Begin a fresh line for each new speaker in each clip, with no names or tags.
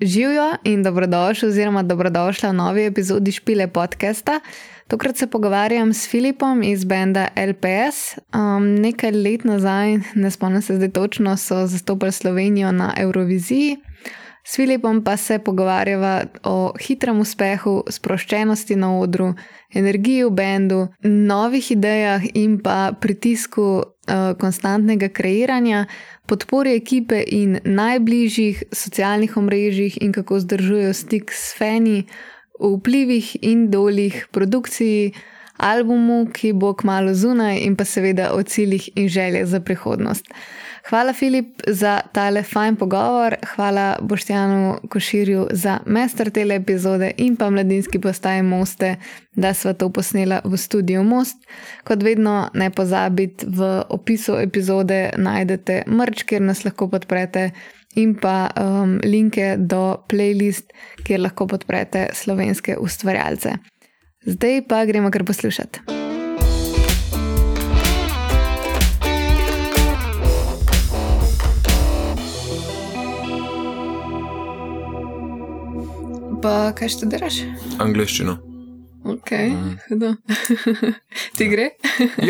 Živijo in dobrodošli, oziroma dobrodošla v novi epizodi Špile podcasta. Tokrat se pogovarjam s Filipom iz benda LPS. Um, nekaj let nazaj, ne spomnim se zdaj točno, so zastopali Slovenijo na Euroviziji. S Filipom pa se pogovarjava o hitrem uspehu, sproščenosti na odru, energiji v bendu, novih idejah in pa pritisku uh, konstantnega kreiranja, podpori ekipe in najbližjih socialnih omrežjih in kako zdržujejo stik s fani, vplivih in dolih produkciji, albumu, ki bo kmalo zunaj, in pa seveda o ciljih in željah za prihodnost. Hvala, Filip, za tale fajn pogovor, hvala Boštjanu Koširju za mester tele epizode in pa mladinski postaji Moste, da sva to posnela v studiu Most. Kot vedno, ne pozabite, v opisu epizode najdete mrč, kjer nas lahko podprete. In pa um, linke do playlist, kjer lahko podprete slovenske ustvarjalce. Zdaj pa gremo kar poslušati. Pa kaj študiraš?
Angliščino.
Ok, mm. hudo. Ti gre?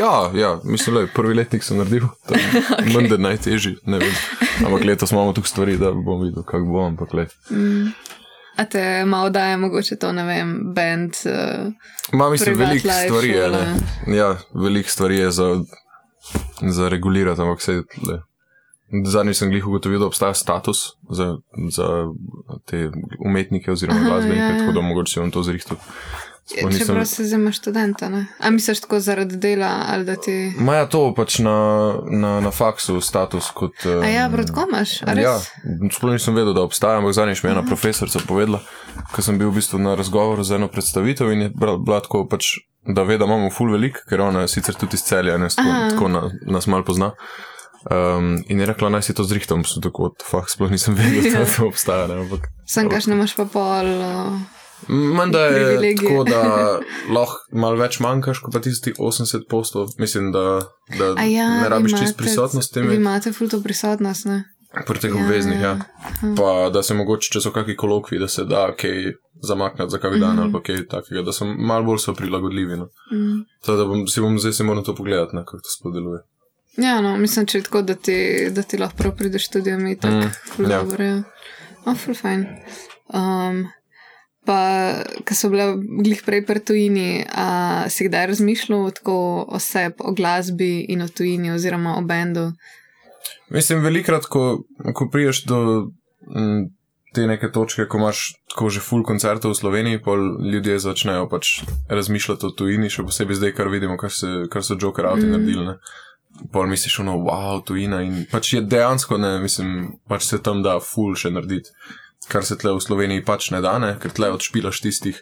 ja, ja, mislim, da je prvi letnik sem naredil, okay. manj da najtežji. Ampak letos imamo tukaj stvari, da bom videl, kako bo, ampak le. Mm.
A te malo daje, mogoče to, ne vem, bend. Uh,
Ma, mislim, veliko stvari je. Ja, veliko stvari je za, za regulirati, ampak vse je. Zadnji sem jih ugotovil, da obstaja status za, za te umetnike oziroma glasbenike, ja, ja. tako da mogoče vam to zrihtel.
Če nisem... prav se zima študenta, ne? A misliš tako zaradi dela ali da ti.
Maja to pač na, na, na faksu status kot.
A ja, bratko imaš?
Ja, sploh nisem vedel, da obstaja, ampak zadnjič mi je ena profesorica povedala, ko sem bil v bistvu na razgovoru z eno predstavitev in je bila tako pač, da ve, da imamo full velik, ker ona je sicer tudi iz celja, ne, tako na, nas mal pozna. Um, in je rekla, naj si to zrihtam, sem tako, fah, sploh nisem vedel, da to obstaja. Ne, ampak,
sem kaš ne imaš pa pol.
Manj da je tako, da lahko malo več manjkaš, kot pa tisti 80 postov. Mislim, da, da ja, ne rabiš čist prisotnost.
Vi imate fulto prisotnost, ne?
Pri teh ja, obveznih, ja. ja. Pa da se mogoče, če so kakšni kolokvi, da se da kaj zamakniti za kakšen dan mm -hmm. ali kaj takega, da so malo bolj so prilagodljivi. No. Mm -hmm. Tako da bom, si bom zdaj se moral to pogledati, kako to spodeluje.
Ja, no, mislim, če je tako, da ti, da ti lahko prideš tudi mi, tako mm, ja. dobro. Ja. Oh, full fine. Um, pa, ko so bile glih prej pri tujini, a si kdaj razmišljal tako o sebi, o glasbi in o tujini, oziroma o bendu?
Mislim, velikrat, ko, ko priješ do m, te neke točke, ko imaš tako že full koncertov v Sloveniji, pa ljudje začnejo pač razmišljati o tujini, še posebej zdaj, kar vidimo, kar, se, kar so Joker Out mm. naredili. Ne? Pol misliš, no, wow, tujina. In pač je dejansko, ne, mislim, pač se tam da ful še narediti, kar se tle v Sloveniji pač ne da, ne, ker tle odšpilaš tistih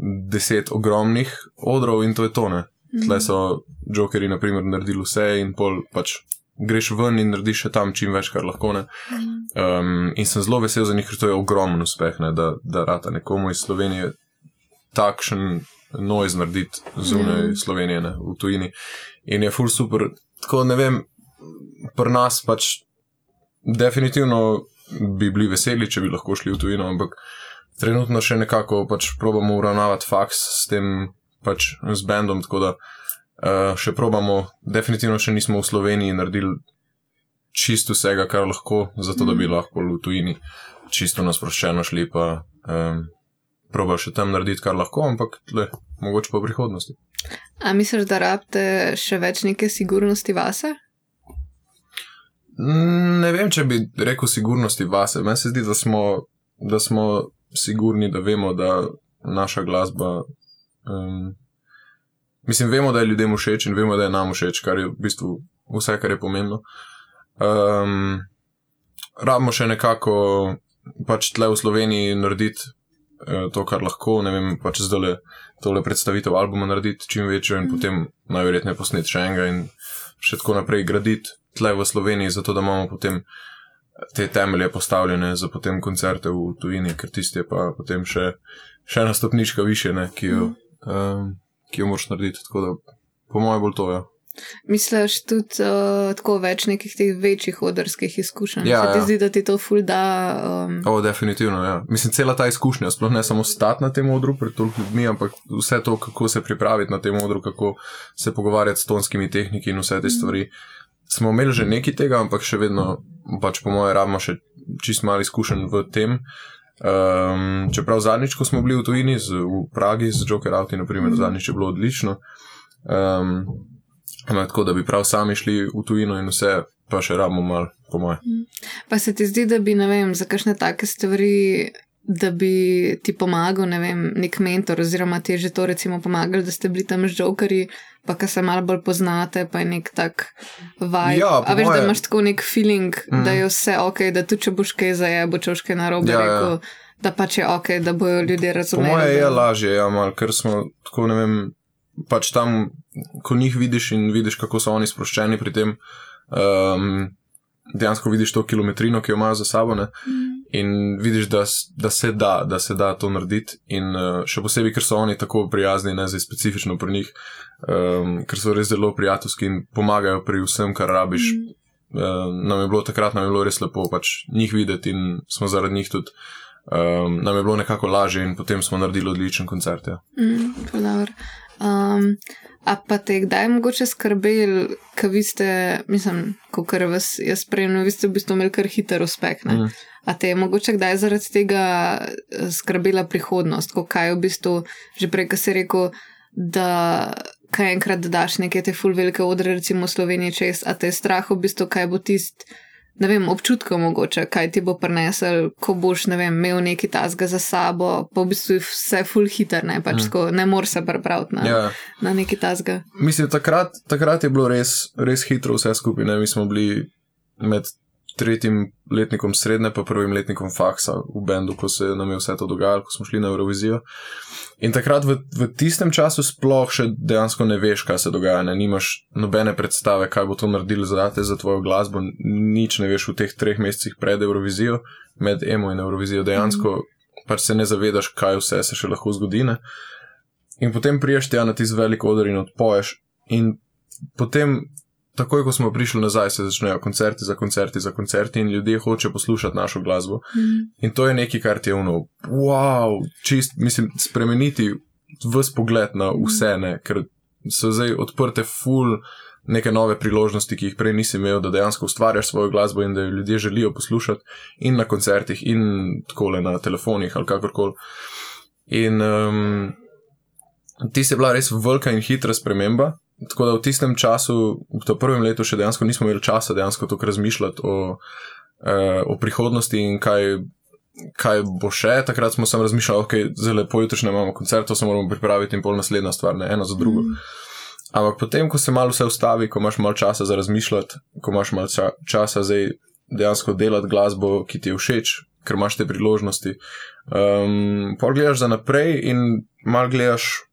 deset ogromnih odrov in to je to, ne. Tle so jokeri, na primer, naredili vse in pol pač. Greš ven in narediš še tam čim več, kar lahko. Um, in sem zelo vesel za njih, ker to je ogromen uspeh, ne, da, da rata nekomu iz Slovenije takšen noise narediti zunaj mm. Slovenije, ne, v tujini. In je full super, tako ne vem, pri nas pač definitivno bi bili veseli, če bi lahko šli v tujino, ampak trenutno še nekako pač probamo uravnavati faks s tem pač z bendom, tako da uh, še probamo, definitivno še nismo v Sloveniji naredili čisto vsega, kar lahko, zato da bi mm. lahko v tujini čisto nasproščeno šli pa. Um, Proba še tam narediti, kar lahko, ampak le, mogoče pa v prihodnosti.
A misliš, da rabite še več neke sigurnosti vase?
Ne vem, če bi rekel sigurnosti vase. Meni se zdi, da smo, da smo sigurni, da vemo, da naša glasba. Um, mislim, vemo, da je ljudem všeč in vemo, da je nam všeč, kar je v bistvu vse, kar je pomembno. Um, rabimo še nekako pač tle v Sloveniji narediti to, kar lahko, ne vem, pač zdaj le tole predstavitev albuma narediti čim večjo in mm. potem najverjetneje posneti še enega in še tako naprej graditi tle v Sloveniji, zato da imamo potem te temelje postavljene za potem koncerte v tujini, ker tisti je pa potem še, še ena stopnička više, ne, ki jo, mm. um, ki jo moraš narediti. Tako da, po mojem, bolj to je. Ja.
Misliš tudi uh, tako več nekih teh večjih odrskih izkušenj?
Ja,
Se ti
ja.
zdi, da ti to ful da? Um,
O, definitivno, ja. Mislim, cela ta izkušnja, sploh ne samo stati na tem odru pred toliko ljudmi, ampak vse to, kako se pripraviti na tem odru, kako se pogovarjati s tonskimi tehniki in vse te stvari. Smo imeli že nekaj tega, ampak še vedno, pač po mojem, rabimo še čist malo izkušenj v tem. Um, čeprav zadnjič, ko smo bili v tujini, z, v Pragi z Joker Auti, naprimer, zadnjič je bilo odlično. Um, ampak tako, da bi prav sami šli v tujino in vse, pa še rabimo malo, po mojem.
pa se ti zdi, da bi, ne vem, za kakšne take stvari, da bi ti pomagal, ne vem, nek mentor, oziroma ti je že to recimo pomagali, da ste bili tam z žokerji, pa ka se malo bolj poznate, pa je nek tak vibe.
Ja, po
A veš, da
moje-
imaš tako nek feeling, mm.
Mhm.
da je vse ok, da tudi če boš kaj zajebo, če boš kaj narobe
Ja, ja.
rekel, da pač je ok, da bojo ljudje
Po
razumeli.
mojem je
da...
lažje, ja, mal, ker smo tako, ne vem, pač tam, ko njih vidiš in vidiš, kako so oni sproščeni pri tem, um, dejansko vidiš to kilometrino, ki jo imajo za sabo ne,
Mm.
in vidiš, da, da se da, da se da to narediti. In uh, še posebej, ker so oni tako prijazni, ne zdaj specifično pri njih, um, ker so res zelo prijateljski in pomagajo pri vsem, kar rabiš.
Mm.
Uh, nam je bilo takrat nam je bilo res lepo pač njih videti in smo zaradi njih tudi. Um, nam je bilo nekako lažje, in potem smo naredili odličen koncert. Ja.
Mm. Um, a pa te kdaj mogoče skrbel, ker vi ste, mislim, ko kar vas jaz spremljam, vi ste v bistvu imeli kar hiter uspeh. Ne?
Mhm.
A te je mogoče kdaj zaradi tega eh, skrbela prihodnost, ko kaj v bistvu, že prej, ko si rekel, da kaj enkrat daš neke te full velike odre, recimo v Sloveniji čez, a te je strah v bistvu, kaj bo tist. Ne vem, občutka mogoče, kaj ti bo prinesel, ko boš, ne vem, imel neki tasga za sabo, pa v bistvu je vse full hiter, ne, pač
Mm.
tako, ne moreš se pripraviti na,
Ja.
na neki tasga.
Mislim, takrat, takrat je bilo res, res hitro vse skupaj. Ne? Mi smo bili med tretjim letnikom srednje, pa prvim letnikom faksa v bendu, ko se nam je vse to dogajalo, ko smo šli na Eurovizijo. In takrat v, v tistem času sploh še dejansko ne veš, kaj se dogaja, ne nimaš nobene predstave, kaj bo to naredilo za te, za tvojo glasbo, nič ne veš v teh treh mesecih pred Eurovizijo, med Emo in Eurovizijo. Dejansko mm pač se ne zavedaš, kaj vse se še lahko zgodi. Ne? In potem priješ tja na tisti velik odr in odpoješ. In potem, takoj ko smo prišli nazaj, se začnejo koncerti za koncerti za koncerti in ljudje hoče poslušati našo glasbo.
Mm.
In to je nekaj, kar ti je uno, wow, čist, mislim, spremeniti vse pogled na vse, ne, ker so zdaj odprte ful. Neke nove priložnosti, ki jih prej nisi imel, da dejansko ustvarjaš svojo glasbo in da jo ljudje želijo poslušati, in na koncertih, in tako le na telefonih ali kakorkoli. In um, ti je bila res velika in hitra sprememba. Tako da v tistem času, v tem prvem letu, še dejansko nismo imeli časa dejansko tako razmišljati o, eh, o prihodnosti in kaj, kaj bo še. Takrat smo samo razmišljali, ok, zelo lepo jutrišnje imamo koncert, to se moramo pripraviti in pol naslednja stvar, ne ena za drugo.
Mm.
Ampak potem, ko se malo vse ustavi, ko imaš malo časa za razmišljati, ko imaš malo ča časa zdaj dejansko delati glasbo, ki ti je všeč, ker imaš te priložnosti, um, pa gledaš za naprej in malo gledaš,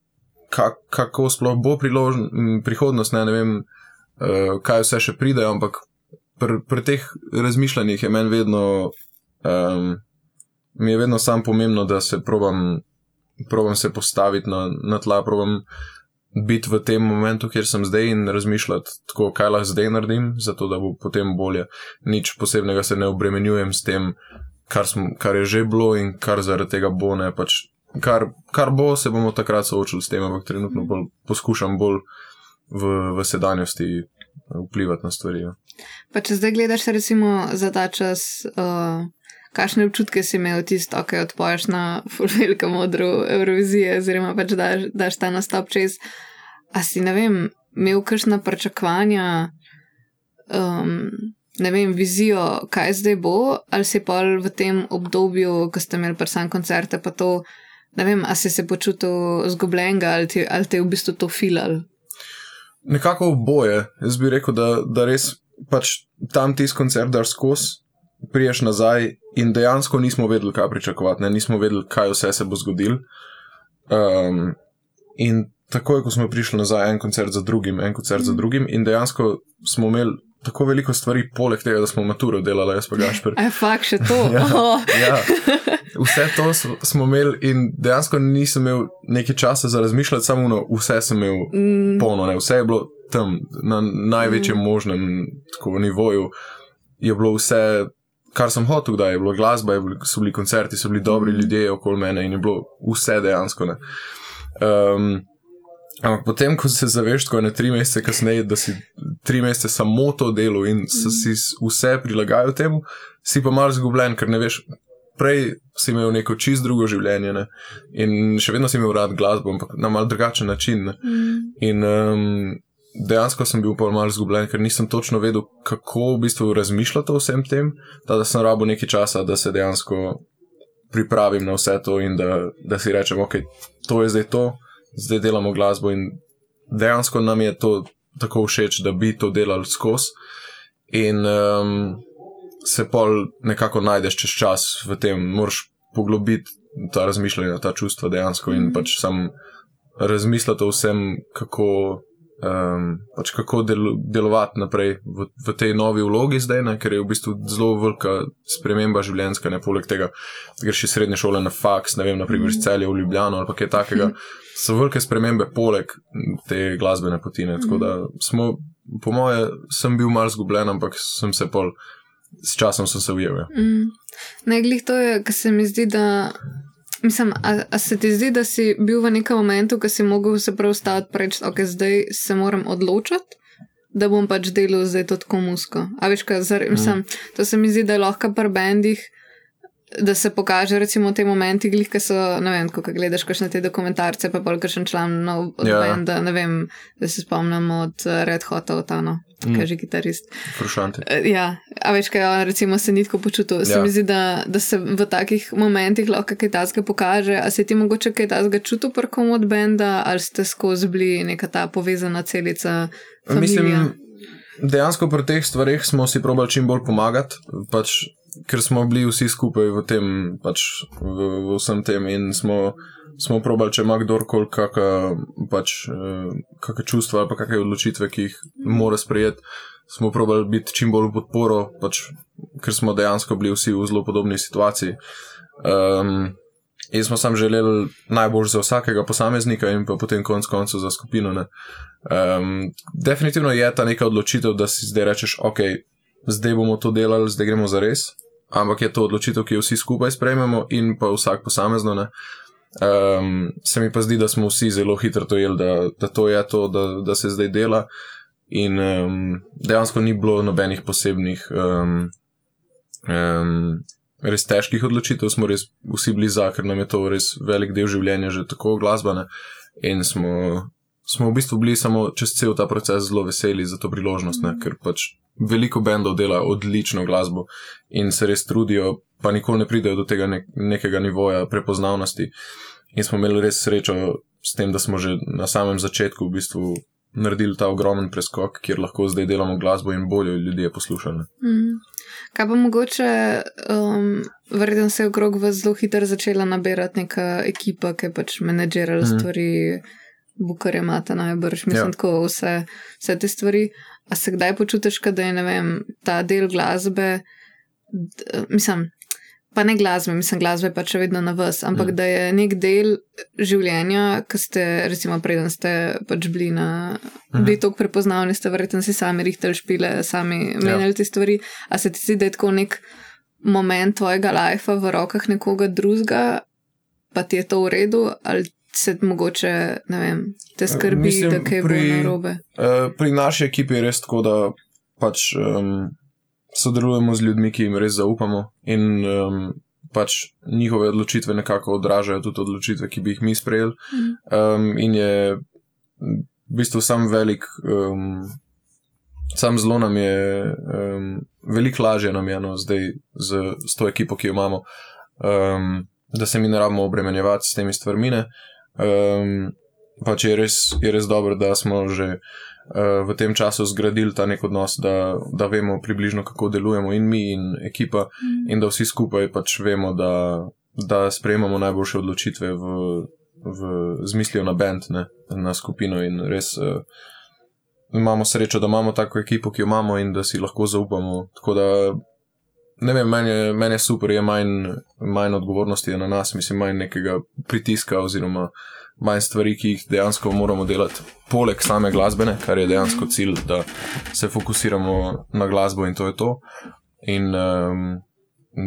kak, kako sploh bo priložn, m, prihodnost, ne, ne vem, uh, kaj vse še pride, ampak pri pr teh razmišljanjih je meni vedno, um, mi je vedno sam pomembno, da se probam, probam se postaviti na, na tla, probam biti v tem momentu, kjer sem zdaj in razmišljati, tako, kaj lahko zdaj naredim, zato da bo potem bolje. Nič posebnega se ne obremenjujem s tem, kar, smo, kar je že bilo in kar zaradi tega bo. Ne, pač, kar, kar bo, se bomo takrat soočili s tem, ampak trenutno bolj, poskušam bolj v, v sedanjosti vplivati na stvari. Ja.
Pa če zdaj gledaš, recimo, za ta čas, uh, kakšne občutke si imel tisto, ki odpoješ na velikem modru Eurovizije, oziroma pač daš, daš ta nastop čez. A si, ne vem, imel kakšna pričakovanja, um, ne vem, vizijo, kaj zdaj bo, ali si pa v tem obdobju, ko ste imeli prsan koncerte, pa to, ne vem, a si se počutil zgubljenega ali, ti- ali te je v bistvu to filal.
Nekako oboje. Jaz bi rekel, da, da res pač tam tisti koncert daš skozi, priješ nazaj in dejansko nismo vedeli, kaj pričakovati, ne? nismo vedeli, kaj vse se bo zgodilo. Um, in takoj, ko smo prišli nazaj, en koncert za drugim, en koncert za
Mm.
drugim, in dejansko smo imeli tako veliko stvari, poleg tega, da smo maturo delali, jaz pa Gašper.
A je fakt še to?
Ja. Ja. Vse to smo imeli in dejansko nisem imel nekaj časa za razmišljati, samo no, vse sem imel mm. polno, ne? vse je bilo tam na največjem mm. možnem tako, nivoju. Je bilo vse, kar sem hotel, da je bilo glasba, je bilo, so bili koncerti, so bili dobri mm. ljudje okoli mene in je bilo vse dejansko. Um, ampak potem, ko se zaveš, ko je ne tri mesece kasneje, da si tri mesece samo to delo in mm. si vse prilagajal temu, si pa malo zgubljen, ker ne veš, prej si imel neko čist drugo življenje ne? in še vedno si imel rad glasbo, ampak na mal drugačen način. Mm. In um, dejansko sem bil pa malo zgubljen, ker nisem točno vedel, kako v bistvu razmišljati o vsem tem, da, da sem rabo nekaj časa, da se dejansko pripravim na vse to in da, da si rečem, ok, to je zdaj to, zdaj delamo glasbo in dejansko nam je to tako všeč, da bi to delali skozi. In um, se pol nekako najdeš čez čas v tem, moraš poglobiti ta razmišljanja, ta čustva dejansko in pač sam razmisliti o vsem, kako, um, pač kako del, delovati naprej v, v tej novi vlogi zdaj, ne, ker je v bistvu zelo velika sprememba življenjska, ne poleg tega, greš iz srednje šole na faks, ne vem, naprimer iz celja v Ljubljano ali kaj takega. So velike spremembe poleg te glasbene potine. Tako da smo, po moje, sem bil mal zgubljen, ampak sem se pol s časom sem se ujel. Ja. Mm.
Najglih to je, kar se mi zdi, da. Mislim, a, a se ti zdi, da si bil v nekem momentu, ko si mogel se prav staviti preč, ok, zdaj se moram odločiti, da bom pač delal zdaj to tako musko. A veš, kaj, zar, mislim, mm. to se mi zdi, da je lahko pri bendih da se pokaže, recimo, te momenti, ki so, ne vem, ko gledaš kakšne te dokumentarce, pa bolj kakšen član, no, ja. vem, da, ne vem, da se spomnim od eh, Red Hota, od Tano, mm. kaj že kitarist.
Frušante.
Eh, ja, a več, kaj recimo se nitko počutil. Ja. Se mi zdi, da, da se v takih momentih lahko kaj tazga pokaže, a se ti mogoče kaj tazga čutil prkom od benda, ali ste skozi bili neka ta povezana celica. Familija? Mislim,
dejansko pri teh stvarih smo si probali čim bolj pomagati. Pač ker smo bili vsi skupaj v tem, pač v, v vsem tem in smo, smo probali, če ima kdorkoli kakšne pač, kak čustva ali kakšne odločitve, ki jih mora sprejeti, smo probali biti čim bolj v podporo, pač, ker smo dejansko bili vsi v zelo podobni situaciji. Um, In smo sam želeli najbolj za vsakega posameznika, in pa potem konec koncev za skupino. Um, definitivno je ta neka odločitev, da si zdaj rečeš, ok, zdaj bomo to delali, zdaj gremo za res ampak je to odločitev, ki jo vsi skupaj sprejmemo in pa vsak posamezno. Um, se mi pa zdi, da smo vsi zelo hitro to jedli, da, da to je to, da, da se zdaj dela. In um, dejansko ni bilo nobenih posebnih, um, um, res težkih odločitev, smo res vsi bili za, ker nam je to res velik del življenja, že tako glasbene. In smo, smo v bistvu bili samo čez cel ta proces zelo veseli za to priložnost, ne? ker pač veliko bendov dela odlično glasbo in se res trudijo, pa nikoli ne pridejo do tega nek nekega nivoja prepoznavnosti. In smo imeli res srečo s tem, da smo že na samem začetku v bistvu naredili ta ogromen preskok, kjer lahko zdaj delamo glasbo in bolje ljudje poslušali.
Mm. Kaj pa mogoče, um, verjetno se je okrog vas zelo hitro začela nabirati neka ekipa, ki je pač menedžerala mm. stvari, bukare imate najbrž, mislim, ja. tako vse, vse te stvari. A se kdaj počutiš, da je vem, ta del glasbe, d, mislim, pa ne glasbe, mislim, glasbe pa še vedno na vas, ampak mm. da je nek del življenja, ki ste, recimo, preden ste pač bili na, mm. bili tako prepoznavni, ste verjetno si sami rihtali špile, sami ja. menjali te stvari. A se ti zdi, da je tako nek moment tvojega lajfa v rokah nekoga drugega, pa ti je to v redu, ali se mogoče, ne vem, te skrbi, Mislim, da kaj pri, bo narobe.
Uh, pri naši ekipi je res tako, da pač um, sodelujemo z ljudmi, ki jim res zaupamo in um, pač njihove odločitve nekako odražajo tudi odločitve, ki bi jih mi sprejeli. Um, in je v bistvu sam velik. Um, Sam zelo nam je, um, veliko lažje nam je no, zdaj z, z to ekipo, ki jo imamo, um, da se mi ne rabimo obremenjevati s temi stvarmi. Uh, Um, pač je res, je res dobro, da smo že uh, v tem času zgradili ta nek odnos, da, da vemo približno, kako delujemo in mi, in ekipa, mm. in da vsi skupaj pač vemo, da, da sprejemamo najboljše odločitve v, v zmislijo na bend, na skupino in res. Uh, Imamo srečo, da imamo tako ekipo, ki jo imamo in da si lahko zaupamo. Tako da ne vem, meni je, meni je super, je manj, manj odgovornosti na nas, mislim, manj nekega pritiska oziroma manj stvari, ki jih dejansko moramo delati, poleg same glasbene, kar je dejansko cilj, da se fokusiramo na glasbo in to je to. In um,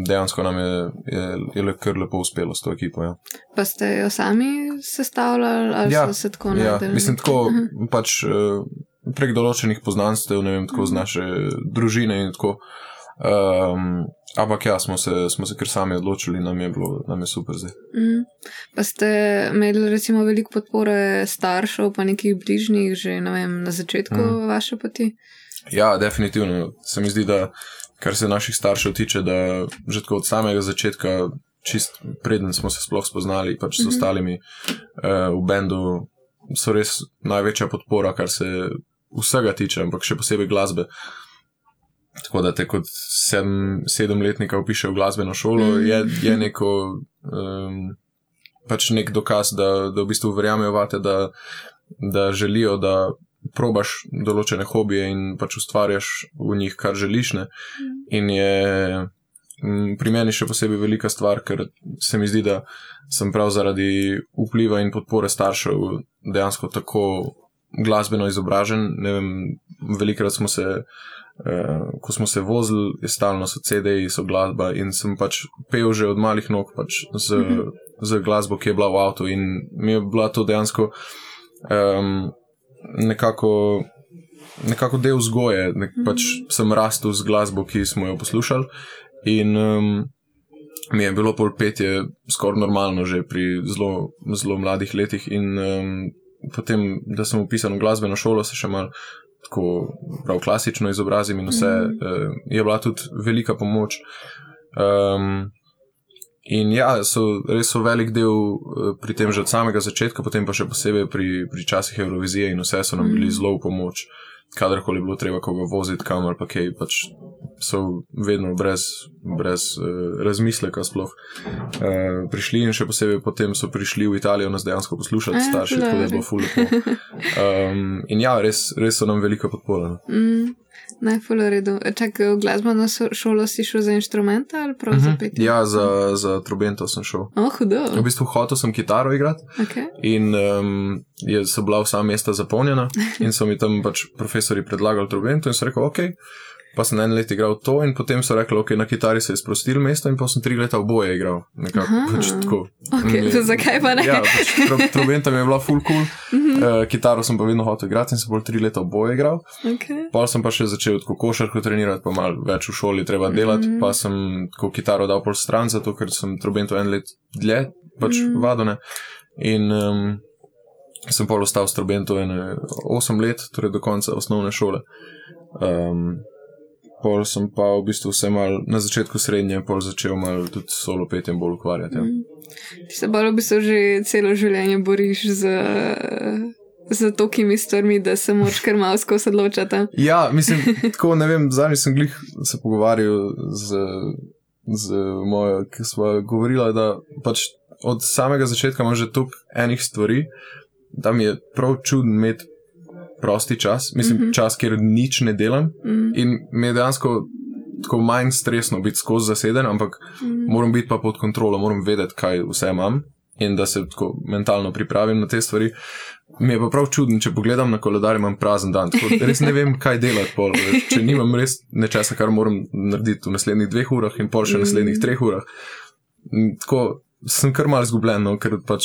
dejansko nam je, je, je le kar lepo uspelo s to ekipo. Ja.
Pa ste jo sami sestavljali ali
Ja,
so se tako
Ja,
najdeli?
mislim, tako
Mhm.
pač eh, prek določenih poznanstev, ne vem, tako z naše družine in tako. Um, ampak ja, smo se, smo se kar sami odločili, nam je bilo, nam je super zdaj.
Mhm. Pa ste imeli recimo veliko podpore staršev, pa nekih bližnjih, že ne vem, na začetku
Mhm.
vaše poti.
Ja, definitivno. Se mi zdi, da kar se naših staršev tiče, da že tako od samega začetka, čist preden smo se sploh spoznali, pač s
Mhm.
ostalimi uh, v bendu, so res največja podpora, kar se vsega tiče, ampak še posebej glasbe. Tako da te kot sedem, sedemletnika upiše v glasbeno šolo,
Mhm.
je, je neko, um, pač nek dokaz, da, da v bistvu verjamejo vate, da, da želijo, da probaš določene hobije in pač ustvarjaš v njih, kar želiš. Ne? In je mm, pri meni še posebej velika stvar, ker se mi zdi, da sem prav zaradi vpliva in podpore staršev dejansko tako glasbeno izobražen. Ne Vem, velikrat smo se, eh, ko smo se vozili, je stalno so CD-ji, so glasba in sem pač pel že od malih nog pač z,
Mhm.
z glasbo, ki je bila v avtu in mi je bila to dejansko. Um, nekako, nekako del vzgoje. Nek, pač sem rastel z glasbo, ki smo jo poslušali, in um, mi je bilo pol petje skoraj normalno že pri zelo, zelo mladih letih. In um, potem, da sem upisan v glasbeno šolo, se še mal. Tako prav klasično izobrazim, in vse
Mhm.
uh, je bila tudi velika pomoč. Um, in ja, so, res so velik del uh, pri tem že od samega začetka, potem pa še posebej pri, pri časih Eurovizije in vse so nam bili
Mhm.
zelo v pomoč. Kadarkoli je bilo treba koga voziti kam ali pa kaj, pač so vedno brez, brez uh, razmisleka sploh uh, prišli in še posebej potem so prišli v Italijo nas dejansko poslušati
A,
starši, tako da je bilo ful lepo. Um, in ja, res, res so nam veliko podpora.
Mm, Najful redu. Čakaj, v glasbeno šolo si šel za inštrumente ali prav za petje?
Ja, za, za Trobento sem šel.
Oh, hudo.
V bistvu hotel sem kitaro igrati.
Okay.
In um, je, so bila vsa mesta zapolnjena, in so mi tam pač profesori predlagali trobento, in sem rekel, ok. Pa sem en let igral to, in potem so rekli, ok, na kitari se je sprostil mesto, in pa sem tri leta oboje igral. Nekako, pač tako.
Okay,
Mm,
zakaj pa ne?
Ja, pač tro, trobenta mi je bila full cool,
Mhm,
uh, kitaro sem pa vedno hotel igrati, in sem bolj tri leta oboje igral.
okay.
Pa sem pa še začel tako košarko trenirati, pa malo več v šoli treba delati,
Mhm.
pa sem tako kitaro dal pol stran, zato ker sem trobento en let dlje, pač
Mhm.
vadone. In um, sem pol ostal s trobento ene 8 let, torej do konca osnovne šole. Um, pol sem pa v bistvu se mal na začetku srednje, pol začel mal tudi solo petjem bolj ukvarjati. Ja.
Mm. Ti se bolj v bistvu že celo življenje boriš z, z tokimi stvarmi, da se moč kar malo skozi odločata.
Ja, mislim, tako ne vem, zadnjič sem glih se pogovarjal z, z mojo, ki smo govorili, da pač od samega začetka imam že toliko enih stvari, da mi je prav čudno imeti prosti čas, mislim,
Mhm.
mm -hmm. čas, kjer nič ne delam
Mm.
in mi je dejansko tako manj stresno biti skozi zaseden, ampak
Mm.
moram biti pa pod kontrolo, moram vedeti, kaj vse imam in da se tako mentalno pripravim na te stvari. Mi je pa prav čudno, če pogledam na koledar, imam prazen dan. Tako, res ne vem, kaj delati. Pol, če nimam res nečesa, kar moram narediti v naslednjih dveh urah in pol še v naslednjih treh urah. Tako sem kar mal izgubljen, no, ker pač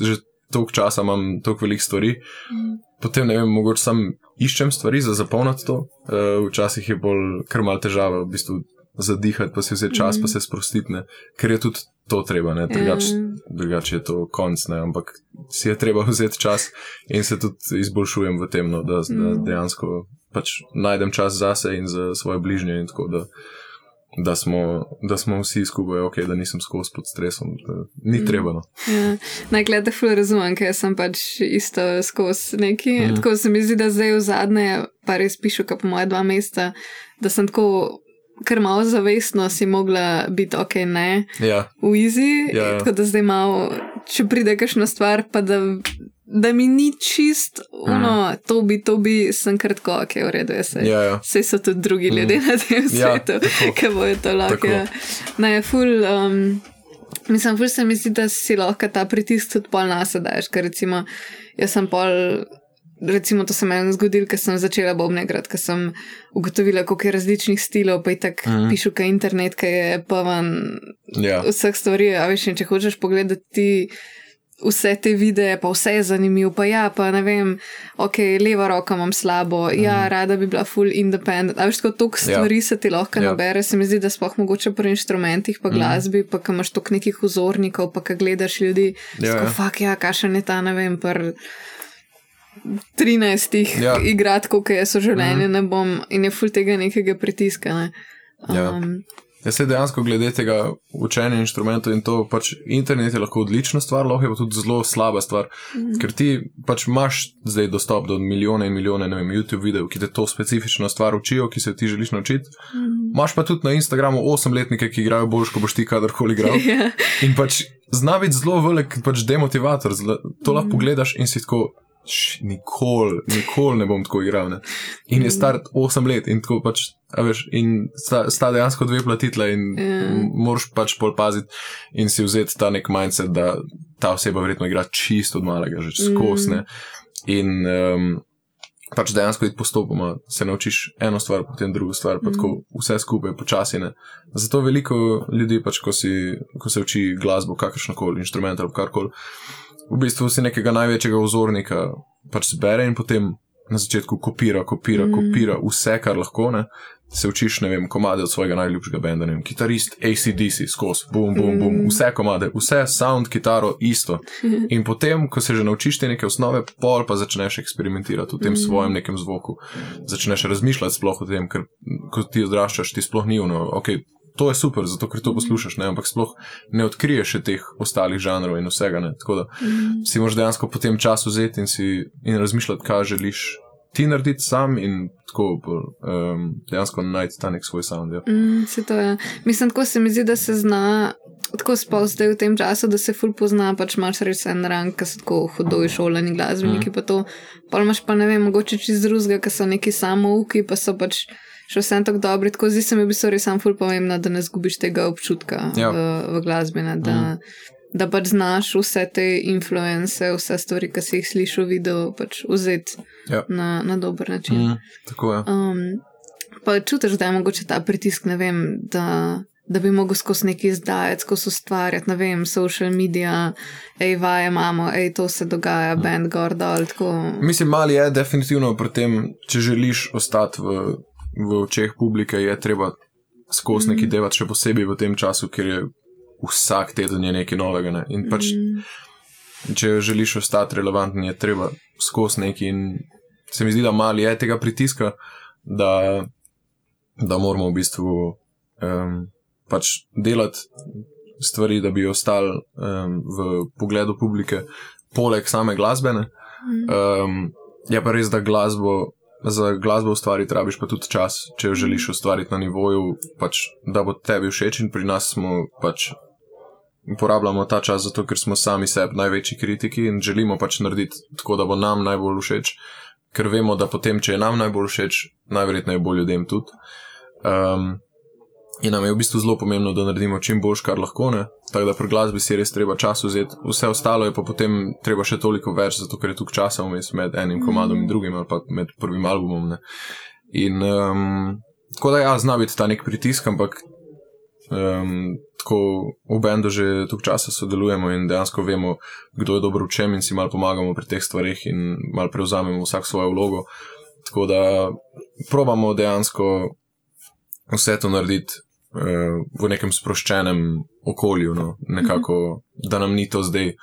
že toliko časa imam toliko velikih stvari.
Mm.
Potem ne vem, mogoče sam iščem stvari za zapolniti to. Uh, včasih je bolj kar mal težava, v bistvu zadihati, pa si vzeti čas,
Mhm.
pa se sprostiti, ne. ker je tudi to treba, ne, drugače
Ja.
drugače je to konc, ne, ampak si je treba vzeti čas in se tudi izboljšujem v tem, no, da, da
Mm.
dejansko pač najdem čas zase in za svoje bližnje in tako da. Da smo, da smo vsi skupaj, okay, da nisem skozi pod stresom. Da, ni
Mm.
treba. No.
Ja, najglede ful razumem, ker sem pač isto skozi neki. Mm. Tako se mi zdi, da zdaj v zadnje, pa res pišu, kot po moje dva meseca, da sem tako kar malo zavestno si mogla biti ok, ne,
Ja,
v easy.
Ja, ja.
Tako da zdaj malo, če pride kakšna stvar, pa da da mi ni čist, no, to bi, to bi, sem kratko, ok, v redu, jaz se.
Ja, ja.
Vse so tudi drugi ljudje na tem
Ja,
svetu,
tako.
ki bojo to lahko. Ja. Ne, ful, um, mislim, ful se mi zdi, da si lahko ta pritisk tudi pol nas daš, ker recimo jaz sem pol. Recimo, to se mi je zgodilo, ker sem začela bobne igrati, ker sem ugotovila, koliko je različnih stilov, pa je tako mm.
Mhm.
pišu, kaj internet, ki je poln
Ja.
vseh stvari. A veš, in če hočeš pogledati vse te videe, pa vse je zanimivo, pa ja, pa ne vem, ok, leva roka imam slabo, mm. ja, rada bi bila full independent. A veš, tako toliko
Mhm. Ja.
stvari se ti lahko
Ja.
nabere, se mi zdi, da sploh mogoče pri inštrumentih, pa glasbi, pa ko imaš toliko nekih vzornikov, pa ko gledaš ljudi,
Ja,
tako
ja.
fak, ja, kašen je ta, ne vem, pr. 13
Ja.
igratkov, ki jaz v življenju ne bom, in je ful tega nekega pritiska. Ne?
Ja. Jaz se dejansko glede tega učenja inštrumentov in to pač internet je lahko odlična stvar, lahko je pa tudi zelo slaba stvar, mm. ker ti pač imaš zdaj dostop do milijone in milijone, ne vem, YouTube videov, ki te to specifično stvar učijo, ki se ti želiš naučiti.
mm.
Imaš pa tudi na Instagramu osemletnike, ki igrajo boljš, ko boš ti kadarkoli igral.
ja.
In pač zna biti zelo velik pač demotivator, zla, to lahko pogledaš in si tako. "Š, Nikoli, nikoli ne bom tako igral. Ne? In je star 8 let, in tako pač, veš, in sta, sta dejansko dve platitle, in
Ja.
m- moraš pač pol paziti in si vzeti ta nek mindset, da ta oseba verjetno igra čisto od malega, že skozi. ne. In um, pač dejansko iti postopoma, se naučiš eno stvar, potem drugo stvar, pa tako vse skupaj počasi. Ne. Zato veliko ljudi, pač, ko, si, ko se uči glasbo, kakršno koli inštrument ali karkoli, v bistvu si nekega največjega vzornika pač zbere in potem na začetku kopira, kopira, mm. kopira vse, kar lahko. Ne. Se učiš, ne vem, komade od svojega najljubšega benda, ne vem, kitarist, ACDC, skozi, bum, bum, bum, vse komade, vse sound, kitaro, isto. In potem, ko se že naučiš te neke osnove, pol pa začneš eksperimentirati v tem svojem nekem zvoku, začneš razmišljati sploh o tem, ker ko ti odraščaš, ti sploh ni ono, ok, to je super, zato ker to poslušaš, ne, ampak sploh ne odkriješ še teh ostalih žanrov in vsega, ne, tako da si moraš dejansko potem čas vzeti in, si, in razmišljati, kaj želiš ti narediti sam in tako um, dejansko najti ta nek svoj sound. Ja.
Mm, se to je. Mislim, tako se mi zdi, da se zna. Tako sploh zdaj v tem času, da se ful pozna, pač imaš res en rang, ki so tako hodovi šolani glasbeniki, mm. pa to, pa imaš pa ne vem, mogoče čez drugega, ki so neki samouki, pa so pač še vsem tako dobri, tako zdi se mi v bistvu res sam ful pomembno, da ne zgubiš tega občutka
Ja.
v, v glasbi, ne, da, mm. Da pač znaš vse te influence, vse stvari, ki si jih slišal, videl, pač vzeti
Ja.
na, na dober način.
Mm, tako je.
Um, pa čutiš, da je mogoče ta pritisk, ne vem, da, da bi mogel skozi neki izdajati, skozi ustvarjati, ne vem, social media, ej, vaje imamo, ej, to se dogaja, band gor dol, tako.
Mislim, mali je definitivno pri tem, če želiš ostati v, v očeh publike, je treba skozi
Mhm.
neki delati, še posebej v tem času, ker je vsak teden je nekaj novega. Ne? In pač,
Mm,
če želiš ostati relevanten, je treba skozi neki. In se mi zdi, da mali je tega pritiska, da, da moramo v bistvu um, pač delati stvari, da bi ostali um, v pogledu publike, poleg same glasbene. Um, je pa res, da glasbo. Za glasbo ustvariti rabiš pa tudi čas, če jo želiš ustvariti na nivoju, pač, da bo tebi všeč. In pri nas smo pač uporabljamo ta čas zato, ker smo sami sebi največji kritiki in želimo pač narediti tako, da bo nam najbolj všeč, ker vemo, da potem, če je nam najbolj všeč, najverjetneje bo ljudem tudi. Um, in nam je v bistvu zelo pomembno, da naredimo čim boljš, kar lahko ne. Tako da pri glasbi si res treba čas vzeti, vse ostalo je pa potem treba še toliko več, zato ker je tukaj časa vmes med enim komadom in drugim, ali pa med prvim albumom. Ne. In um, tako da ja, zna biti ta nek pritisk, ampak um, tako v bendu že tukaj časa sodelujemo in dejansko vemo, kdo je dobro v čem in si malo pomagamo pri teh stvarih in malo prevzamemo vsak svojo vlogo. Tako da probamo dejansko vse to narediti uh, v nekem sproščenem okolju, no? nekako, da nam ni to zdaj.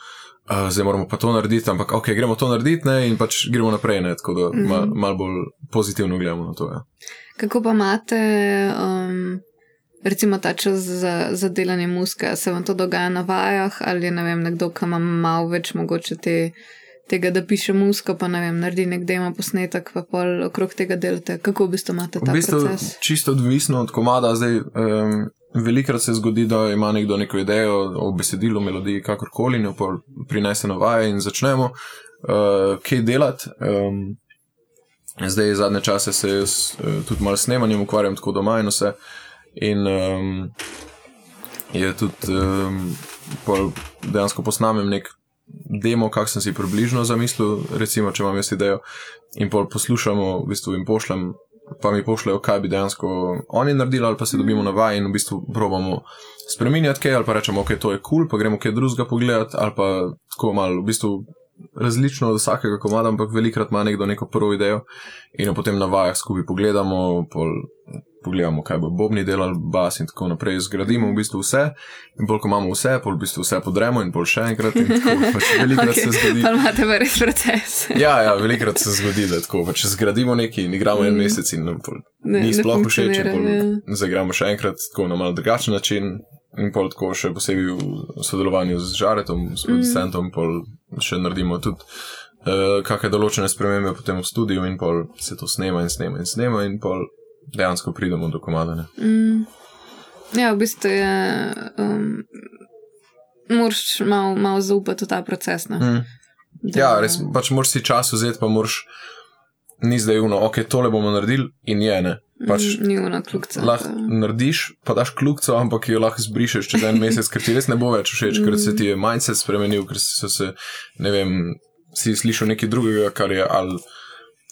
Uh, zdaj moramo pa to narediti, ampak ok, gremo to narediti ne, in pač gremo naprej, ne, tako da
Mhm.
mal, malo bolj pozitivno gledamo na to. Ja.
Kako pa imate, um, recimo, ta čas za, za delanje muske, se vam to dogaja na vajah ali je ne vem, nekdo, ki ima malo več mogoče te, tega, da piše musko, pa ne vem, naredi nek demo posnetek, pa pol okrog tega delate. Kako v bistvu imate ta
V bistvu
proces?
čisto odvisno od komada. Zdaj, um, velikrat se zgodi, da ima nekdo neko idejo o besedilu, melodiji, kakorkoli, in jo prinese na vaje in začnemo uh, kaj delati. Um, zdaj, zadnje čase se jaz uh, tudi malo snemanjem ukvarjam, tako doma in vse. In um, je tudi um, pol dejansko posnamem nek demo, kak sem si približno zamislil, recimo, če imam jaz idejo, in pol poslušamo v bistvu in pošljem pa mi pošljajo, kaj bi dejansko oni naredili, ali pa se dobimo na vaj in v bistvu probamo spremenjati kaj, ali pa rečemo, ok, to je kul, cool, pa gremo kaj drugega pogledati, ali pa tako malo v bistvu. Različno od vsakega komada, ampak velikrat ima nekdo neko prvo idejo in jo potem na vajah skupaj pogledamo, pogledamo, kaj bo Bobni delal, bas in tako naprej. Zgradimo v bistvu vse, in bolj ko imamo vse, pol v bistvu vse podremo in pol še enkrat. Pač velikrat okay. se zgodi.
Pa imate pa res proces.
ja, ja, velikrat se zgodi, da tako, pač zgradimo nekaj in igramo mm. en mesec in pol, ne, ni sploh všeč, pol ja. zagramo še enkrat tako na mal drugačen način. In pol tako še posebej v sodelovanju z Žaretom, s producentom, mm. pol še naredimo tudi uh, kakšne določene spremembe potem v studiu in pol se to snema in snema in snema in pol dejansko pridemo do komada.
Mm. Ja, v bistvu je. Um, Moraš malo mal zaupati v ta proces. Mm.
Da... Ja, res pač moraš si čas vzeti, pa moraš ni zdaj uno, ok, tole bomo naredili in je ne. Pač,
mm, ni uno kljukca.
Lahko narediš, pa daš kljukco, ampak jo lahko zbrišeš čez en mesec, ker ti res ne bo več všeč, mm. ker se ti je mindset spremenil, ker si se, ne vem, si slišal nekaj drugega, kar je ali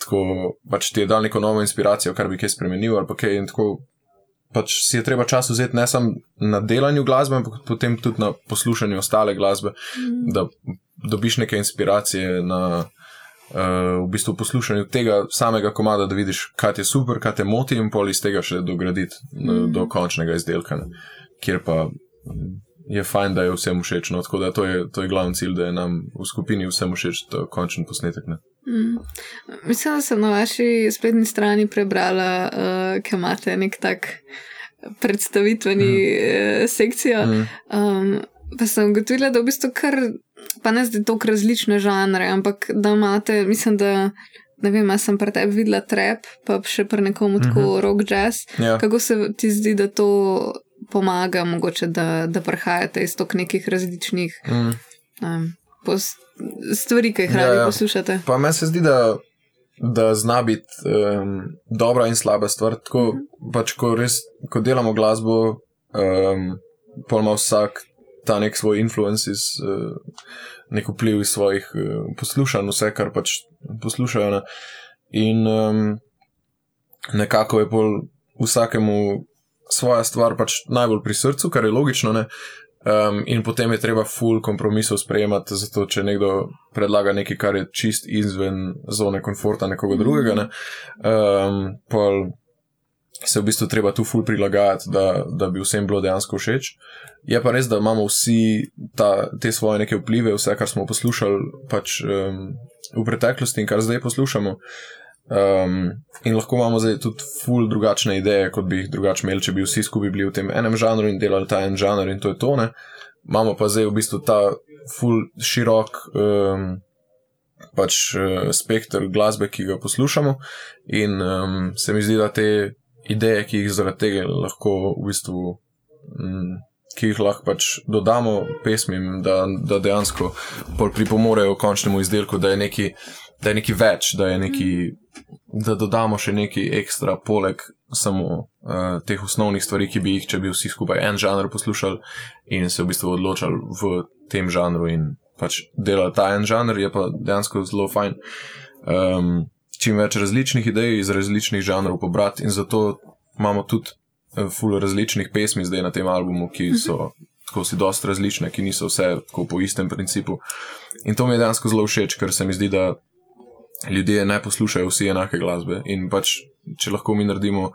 tako pač ti je dal neko novo inspiracijo, kar bi kaj spremenil ali kaj. In tako pač si je treba čas vzeti ne samo na delanju glasbe, ampak potem tudi na poslušanju ostale glasbe, mm. da dobiš neke inspiracije na. Uh, v bistvu poslušanju tega samega komada, da vidiš, kaj je super, kaj te moti, in pol iz tega še dograditi mm. do končnega izdelka, ne. kjer pa je fajn, da je vsem všeč. No, tako da to je, to je glavni cilj, da je nam v skupini vsem všeč končen posnetek. Ne.
Mm. Mislim, da sem na vaši spletni strani prebrala, uh, da imate nek tak predstavitveni mm. uh, sekcijo. Mm. Um, pa sem ugotovila, da v bistvu kar, pa ne zdaj toliko različne žanre, ampak da imate, mislim, da. Ne vem, jaz sem pri tebi videla trap, pa še pri nekomu tako mm -hmm. rock jazz. Ja. Kako se ti zdi, da to pomaga, mogoče, da, da prihajate iz tok nekih različnih mm. um, stvari, ki jih ja, radi ja. poslušate.
Pa meni se zdi, da, da zna biti um, dobra in slaba stvar. Tako, mm -hmm. pač, ko, res, ko delamo glasbo, um, pa ima vsak ta nek svoj influence, iz, uh, nek vpliv iz svojih uh, poslušanj, vse, kar pač poslušajo. Ne? In um, nekako je pol vsakemu. Svoja stvar pač najbolj pri srcu, kar je logično, ne? Um, in potem je treba full kompromisov sprejemati, zato če nekdo predlaga nekaj, kar je čist izven zone komforta nekoga mhm. drugega, ne, um, pa se v bistvu treba tu full prilagajati, da, da bi vsem bilo dejansko všeč. Je pa res, da imamo vsi ta, te svoje neke vplive, vse, kar smo poslušali pač, um, v preteklosti in kar zdaj poslušamo. Um, in lahko imamo zdaj tudi ful drugačne ideje, kot bi jih drugače imeli, če bi vsi skupaj bili v tem enem žanru in delali ta en žanr in to je to. Ne? Imamo pa zdaj v bistvu ta ful širok um, pač, uh, spektr glasbe, ki ga poslušamo, in um, se mi zdi, da te ideje, ki jih zaradi tega lahko v bistvu. Um, Ki jih lahko pač dodamo pesmim, da, da dejansko pripomorejo končnemu izdelku, da je nekaj da je nekaj več, da, nekaj, da dodamo še nekaj ekstra, poleg samo uh, teh osnovnih stvari, ki bi jih, če bi vsi skupaj en žanr poslušali in se v bistvu odločali v tem žanru in pač delali ta en žanr, je pa dejansko zelo fajn. Um, čim več različnih idej iz različnih žanrov pobrati in zato imamo tudi uh, full različnih pesmi zdaj na tem albumu, ki so. Tako si dosta različne, ki niso vse po istem principu. In to mi je dejansko zelo všeč, ker se mi zdi, da ljudje ne poslušajo vsi enake glasbe. In pač, če lahko mi naredimo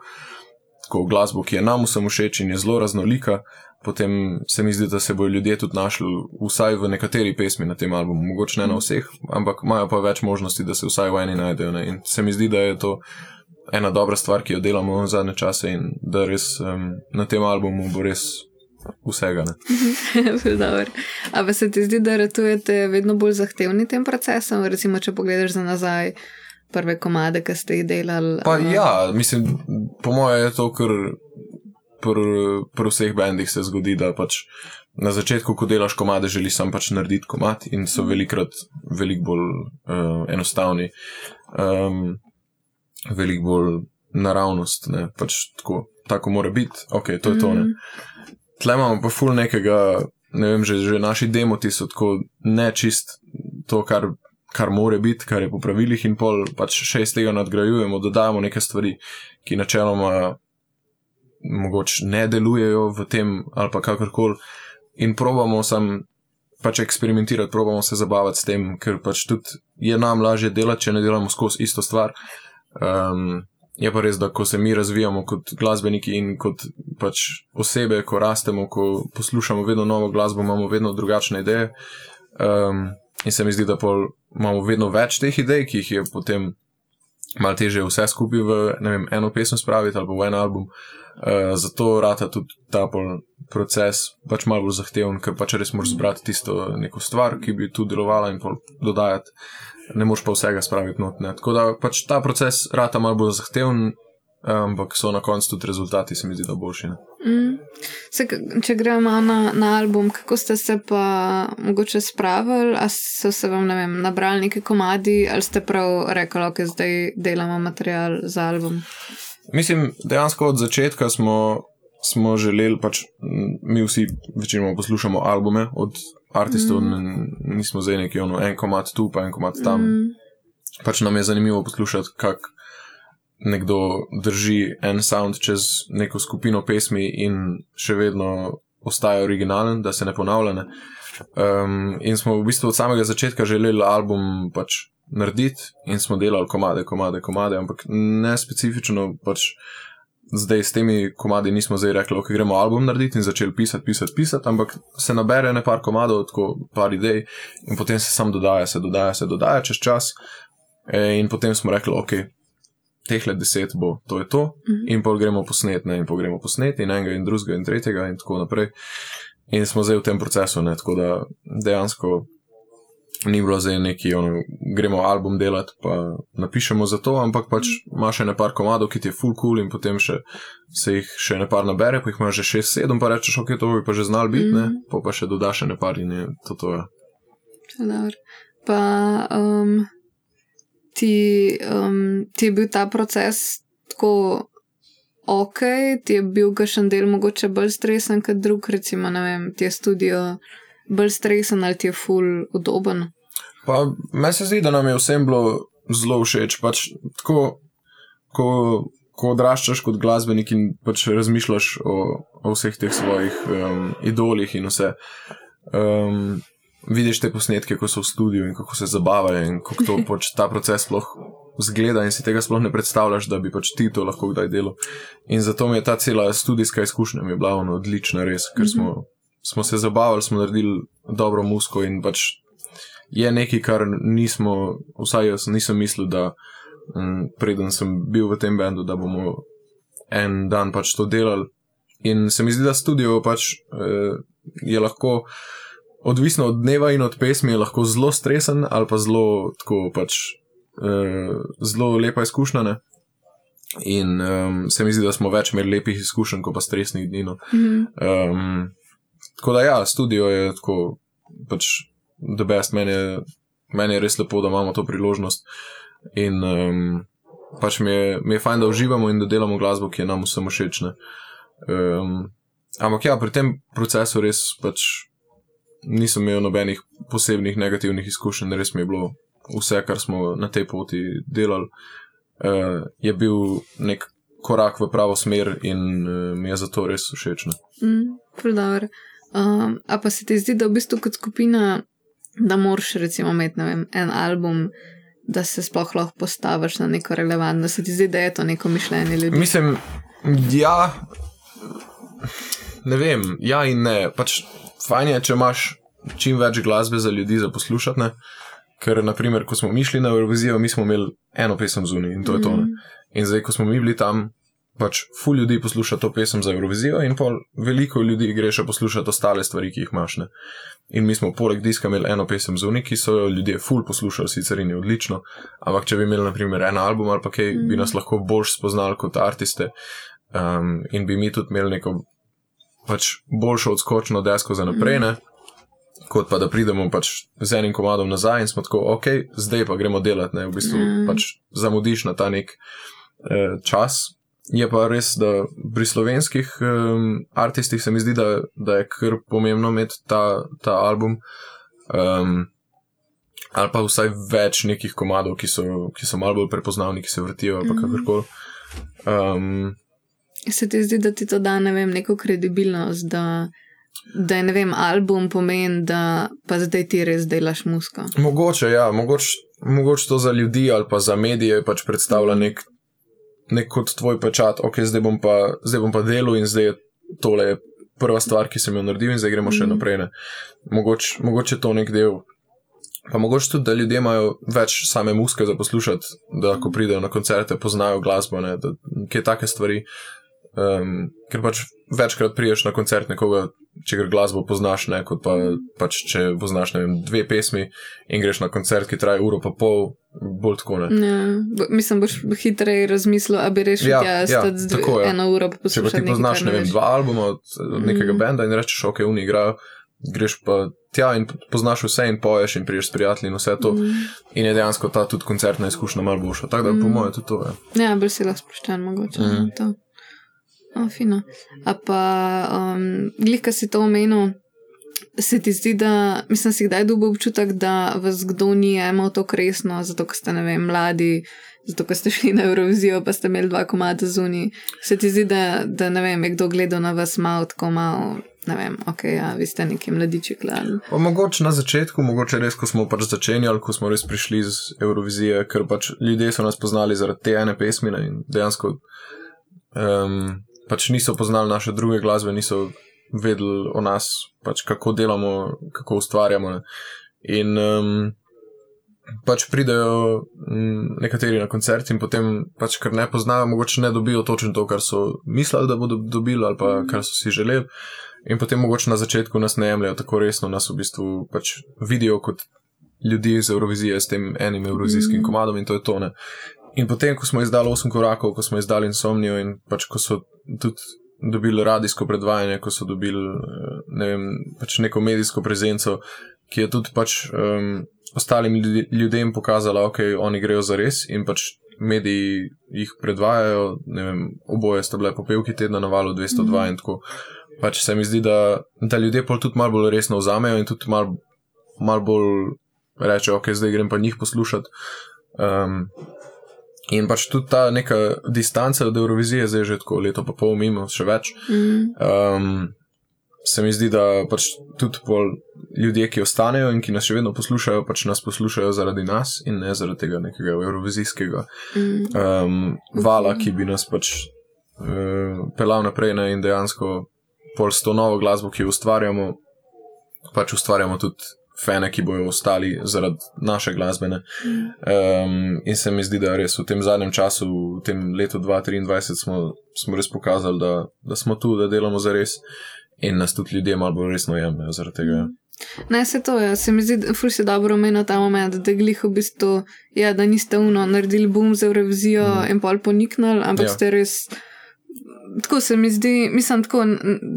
tako glasbo, ki je nam vsem všeč in je zelo raznolika, potem se mi zdi, da se bodo ljudje tudi našli vsaj v nekateri pesmi na tem albumu. Mogoče ne na vseh, ampak imajo pa več možnosti, da se vsaj v eni najdejo. Ne? In se mi zdi, da je to. Ena dobra stvar, ki jo delamo v zadnje čase, in da res um, na tem albumu bo res vsega.
Ampak se ti zdi, da ratujete vedno bolj zahtevni tem procesom? Recimo, če pogledaš za nazaj prve komade, ki ste jih delali.
Pa, uh... Ja, mislim, po mojem je to, ker pri pr vseh bendih se zgodi, da pač na začetku, ko delaš komade, želiš sam pač narediti komat in so velikrat veliko bolj uh, enostavni, um, veliko bolj naravnost, ne, pač tako, tako mora biti, ok, to je to. Ne. Tle imamo pa ful nekega, ne vem, že, že naši demoti so tako nečist to, kar kar more biti, kar je po pravilih, in pol pač še iz tega nadgrajujemo, dodajamo neke stvari, ki načeloma mogoče ne delujejo v tem ali pa kakorkoli, in probamo sam pač eksperimentirati, probamo se zabavati s tem, ker pač tudi je nam lažje delati, če ne delamo skozi isto stvar. Um, je pa res, da ko se mi razvijamo kot glasbeniki in kot pač osebe, ko rastemo, ko poslušamo vedno novo glasbo, imamo vedno drugačne ideje. Um, in se mi zdi, da imamo vedno več teh idej, ki jih je potem malo teže vse skupaj v vem, eno pesem spraviti ali v en album. Uh, zato rata tudi ta proces pač malo bolj zahteven, ker pač res moraš zbrati tisto neko stvar, ki bi tu delovala in dodajati, ne moš pa vsega spraviti not. Ne. Tako da pač ta proces rata malo bolj zahteven, ampak so na koncu tudi rezultati, se mi zdi, da boljši.
Mm. Se, če gremo na, na album, kako ste se pa mogoče spravili, ali so se vam vem, nabrali neki komadi, ali ste prav rekli, da okay, zdaj delamo material za album?
Mislim, dejansko od začetka smo, smo želeli, pač mi vsi večinoma poslušamo albume od artistov, mm. nismo zdaj neki ono, en komad tu, pa en komad tam. Mm. Pač nam je zanimivo poslušati, kako nekdo drži en sound čez neko skupino pesmi in še vedno ostaja originalen, da se ne ponavlja. Ne? Um, in smo v bistvu od samega začetka želeli album pač narediti in smo delali komade, komade, komade, ampak ne specifično pač. Zdaj s temi komadi nismo zdaj rekli, okay, gremo album narediti in začeli pisati, pisati, pisati, ampak se nabere nekaj komadov, tako par idej in potem se sam dodaja, se dodaja, se dodaja čez čas. E, in potem smo rekli, ok, teh le deset bo, to je to, mm -hmm. in pa gremo posnet, ne, in pa gremo posnet, in enega, in drugega, in tretjega, in tako naprej. In smo zdaj v tem procesu, ne, tako da dejansko ni bilo zdaj neki, ono, gremo album delati, pa napišemo za to, ampak pač imaš še nekaj komadov, ki ti je full cool, in potem še, se jih še nekaj nabere, pa jih imaš že šest, sedem, pa rečeš, ok, to bi pa že znal biti, mm -hmm. ne, pa, pa še dodaš nekaj in je to to. Je.
Pa, um, ti, um, ti je bil ta proces tako ok, ti je bil kakšen del mogoče bolj stresen kot drug, recimo, ne vem, ti je studio bolj stresen ali ti je full udoben.
Pa meni se zdi, da nam je vsem bilo zelo všeč. Pač, tako, ko, ko odraščaš kot glasbenik in pač razmišljaš o, o vseh teh svojih um, idolih in vse. Um, vidiš te posnetke, ko so v studiu in kako se zabavajo in kako to pač ta proces sploh zgleda, in si tega sploh ne predstavljaš, da bi pač ti to lahko kdaj delal. In zato mi je ta cela študijska izkušnja bila ono odlična, res, ker smo, mm -hmm. Smo se zabavali, smo naredili dobro musko in pač je nekaj, kar nismo, vsaj jaz nisem mislil, da m, mm, preden sem bil v tem bendu, da bomo en dan pač to delali. In se mi zdi, da studio pač eh, je lahko odvisno od dneva in od pesmi, je lahko zelo stresen ali pa zelo, tako pač, uh, zelo lepa izkušnja. Ne? In um, se mi zdi, da smo več imeli lepih izkušenj, kot pa stresnih dni. No. Mm. Um, tako da, ja, studio je tako, pač, the best, meni je, meni je res lepo, da imamo to priložnost. In um, pač mi je, mi je fajn, da uživamo in da delamo glasbo, ki je nam vsem všeč. Um, ampak ja, pri tem procesu res pač nisem imel nobenih posebnih negativnih izkušenj, res mi je bilo vse, kar smo na tej poti delali, uh, je bil nek korak v pravo smer in uh, mi je zato res všeč.
Mm, um, a pa se ti zdi, da v bistvu kot skupina, da moraš recimo imeti vem, en album. Da se sploh lahko postaviš na neko relevantno, da se ti zdi, da je to neko mišljenje ljudi.
Mislim, ja, ne vem, ja in ne. Pač fajn je, če imaš čim več glasbe za ljudi za poslušati. Ne? Ker, naprimer, ko smo mi šli na Eurovizijo, mi smo imeli eno pesem zunaj in to je to. Ne? Mhm. In zdaj, ko smo mi bili tam, pač ful ljudi posluša to pesem za Eurovizijo in pol veliko ljudi gre še poslušati ostale stvari, ki jih imaš. Ne? In mi smo poleg diska imeli eno pesem zunaj, ki so jo ljudje ful poslušali, sicer in je odlično. Ampak če bi imeli, naprimer, en album ali pa kaj, mm. bi mhm. nas lahko bolj spoznali kot artiste. um, in bi mi tudi imeli neko pač boljšo odskočno desko za naprej, ne? kot pa da pridemo pač z enim komadom nazaj in smo tako, ok, zdaj pa gremo delati, ne v bistvu
Mm.
pač zamudiš na ta nek eh, čas. Je pa res, da pri slovenskih um, artistih se mi zdi, da, da je kar pomembno imeti ta, ta album. Um, ali pa vsaj več nekih komadov, ki so, ki so malo bolj prepoznavni, ki se vrtijo, ali pa
Mhm.
kakorkoli. Um,
Se ti zdi, da ti to da ne vem, neko kredibilnost, da, da je ne vem, album pomeni, da pa zdaj ti res delaš musko.
mogoče, ja, mogoče, mogoče to za ljudi ali pa za medije pač predstavlja nek, nek kot tvoj pečat, ok, zdaj bom pa, zdaj bom pa delal in zdaj je tole prva stvar, ki sem jo naredil in zdaj gremo še
Mhm.
naprej. ne. Mogoče, mogoče je to nek del. Pa mogoče tudi, da ljudje imajo več same muske za poslušati, da ko pridejo na koncerte, poznajo glasbo, ne, da kje take stvari. Um, ker pač večkrat priješ na koncert nekoga, če gre glasbo poznaš, ne, kot pa pač če poznaš vem, dve pesmi in greš na koncert, ki traja uro pa pol, bolj tako ne.
Ja, mislim, boš hitreje razmislil, a bi rešil
Ja,
ja,
ja,
ja, ja,
tako je.
eno uro pa
Če pa ti poznaš, ne vem, dva albuma od nekega
Mhm.
benda in rečeš, ok, oni igrajo, greš pa tja in poznaš vse in poješ in priješ s prijatelji in vse to.
Mhm.
In je dejansko ta tudi koncertna izkušnja malo boljša. Tako da po
Mhm.
mojem tudi to je.
Ja, bolj si lahko sproščen, mogoče. Mm. To. O, fino. A pa, um, glika si to omenil, se ti zdi, da, mislim, si kdaj dobil občutek, da vas kdo ni imel to resno, zato ker ste, ne vem, mladi, zato ker ste šli na Eurovizijo, pa ste imeli dva komada zunaj. Se ti zdi, da, da ne vem, je kdo gledal na vas malo, tako malo, ne vem, ok, ja, vi ste neki mladiči klad.
Pa mogoče na začetku, mogoče res, ko smo pač začenjali, ko smo res prišli iz Eurovizije, ker pač ljudje so nas poznali zaradi te ene pesmi ne, in dejansko um, pač niso poznali naše druge glasbe, niso vedeli o nas, pač kako delamo, kako ustvarjamo. Ne. In um, pač pridejo um, nekateri na koncert in potem, pač, ker ne poznajo, mogoče ne dobijo točno to, kar so mislili, da bodo dobili ali pa kar so si želeli. In potem mogoče na začetku nas ne jemljajo tako resno, nas v bistvu pač vidijo kot ljudi iz Eurovizije s tem enim evrovizijskim
Mhm.
komadom in to je to. In potem, ko smo izdali 8 korakov, ko smo izdali Insomnijo in pač ko so tudi dobili radijsko predvajanje, ko so dobili eh, ne vem, pač neko medijsko prezenco, ki je tudi pač um, ostalim ljudem pokazala, ok, oni grejo za res in pač mediji jih predvajajo, ne vem, oboje sta bile popevki tedna na valu 202
Mhm.
in tako. Pač se mi zdi, da, da ljudje pol tudi malo bolj resno vzamejo in tudi malo mal bolj rečejo, ok, zdaj grem pa njih poslušati. Um, in pač tudi ta neka distanca od Eurovizije, zdaj že tako leto pa pol mimo, še več.
Mm.
Um, se mi zdi, da pač tudi ljudje, ki ostanejo in ki nas še vedno poslušajo, pač nas poslušajo zaradi nas in ne zaradi tega nekega eurovizijskega
Mm.
um, vala, ki bi nas pač uh, pelal naprej ne, in dejansko pol s to novo glasbo, ki jo ustvarjamo, pač ustvarjamo tudi fene, ki bojo ostali zaradi naše glasbene. Um, in se mi zdi, da res v tem zadnjem času, v tem letu 2023, smo, smo res pokazali, da, da smo tu, da delamo za res in nas tudi ljudje malo bolj resno jemljajo zaradi tega.
Ne, se to je, se mi zdi, da si dobro omenil ta moment, da glih v bistvu, ja, da niste uno naredili boom za Eurovizijo
Mhm.
mm. in pol poniknili, ampak
ja.
ste res. Tako se mi zdi, mislim, tako